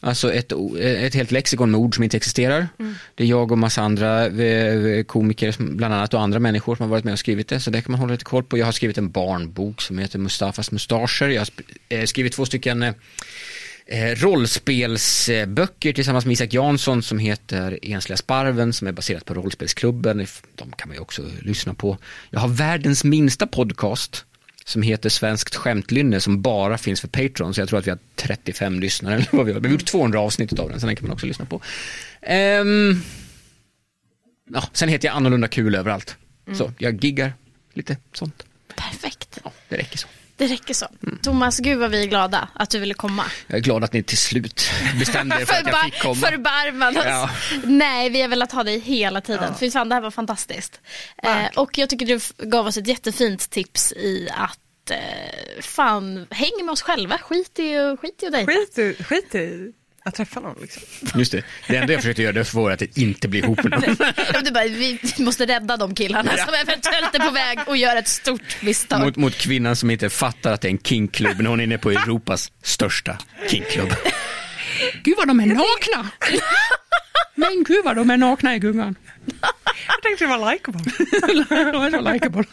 Alltså ett, o- ett helt lexikon med ord som inte existerar. Det är jag och massa andra eh, komiker, bland annat och andra människor som har varit med och skrivit det. Så det kan man hålla lite koll på. Jag har skrivit en barnbok som heter Mustafas mustascher. Jag har eh, skrivit två stycken eh, rollspelsböcker tillsammans med Isak Jansson som heter Ensliga Sparven som är baserat på rollspelsklubben. De kan man ju också lyssna på. Jag har världens minsta podcast som heter Svenskt skämtlynne som bara finns för Patreon så jag tror att vi har 35 lyssnare eller vad vi har. Vi har gjort 200 avsnitt av den så den kan man också lyssna på. Ehm, ja, sen heter jag annorlunda kul överallt. Så jag giggar lite sånt. Perfekt. Ja, det räcker så. Det räcker så. Thomas, gud vad vi är glada att du ville komma. Jag är glad att ni till slut bestämde er för att jag fick komma. Förbarmade oss. Ja. Nej, vi har velat ha dig hela tiden. För fan, det här var fantastiskt. Eh, och jag tycker du gav oss ett jättefint tips i att eh, fan, häng med oss själva. Skit i, skit i dig. Skit, i- skit i att träffa någon liksom. Just det, det enda jag försökte göra det var att inte bli ihop med någon. Du bara, vi måste rädda de killarna som eventuellt är på väg och gör ett stort misstag. Mot, mot kvinnan som inte fattar att det är en kinkklubb när hon är inne på Europas största kinkklubb. Gud vad de är nakna! Men gud vad de är nakna i gungan. Jag tänkte det var likeable. De är så likeable.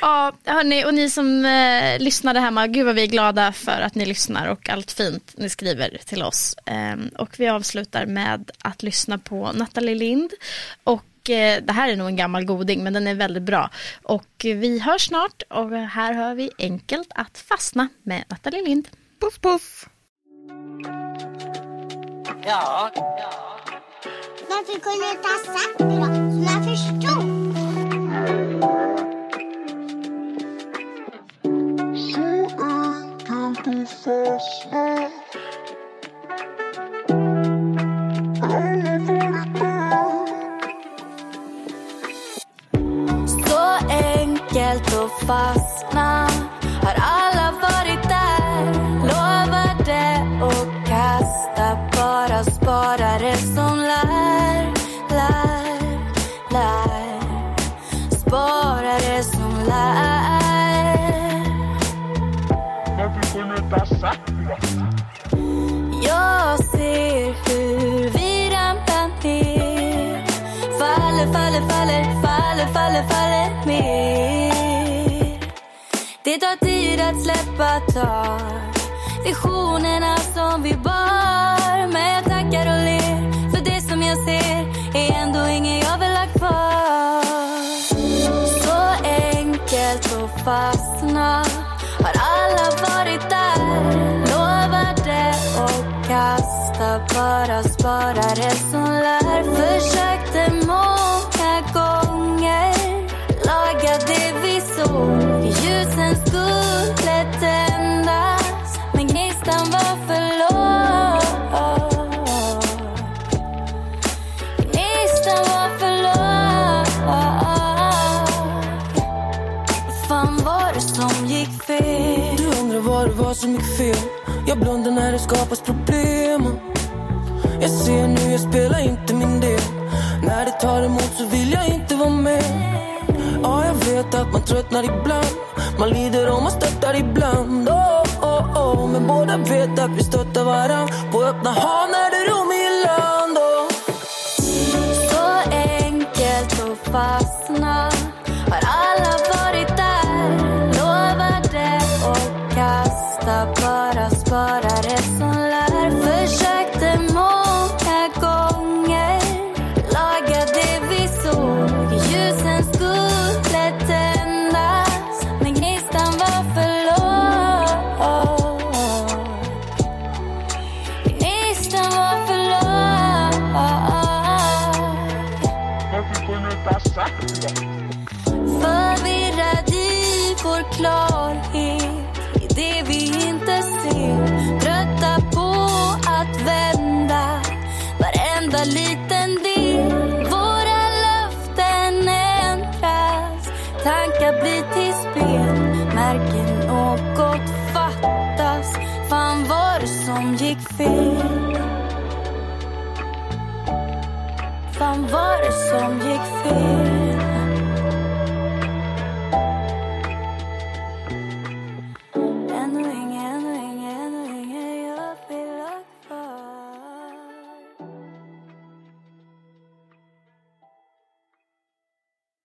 Ja, hörni, och ni som eh, lyssnade hemma, gud vad vi är glada för att ni lyssnar och allt fint ni skriver till oss. Ehm, och vi avslutar med att lyssna på Nathalie Lind. Och eh, det här är nog en gammal goding, men den är väldigt bra. Och vi hörs snart och här hör vi Enkelt att fastna med Nathalie Lind. Puss Men du kunde inte ha sagt det då, så jag förstod. Så enkelt att fastna. Har alla Jag ser hur vi ramlar ner. Faller, faller, faller, faller, faller, faller mer Det tar tid att släppa tag. Visionerna som vi bar. Jag Bara sparare det som lär Försökte många gånger. Laga det vi såg. Ljusen skulle tändas. Men gnistan var för låg. Gnistan var för låg. Fan var det som gick fel? Du undrar vad det var som gick fel. Jag blundar när det skapas problem. Jag ser nu, jag spelar inte min del. När det tar emot så vill jag inte vara med. Ja, jag vet att man tröttnar ibland. Man lider och man stöttar ibland. Oh, oh, oh. Men båda vet att vi stöttar varann. På öppna hav när det är rom i land oh. Så enkelt och fast.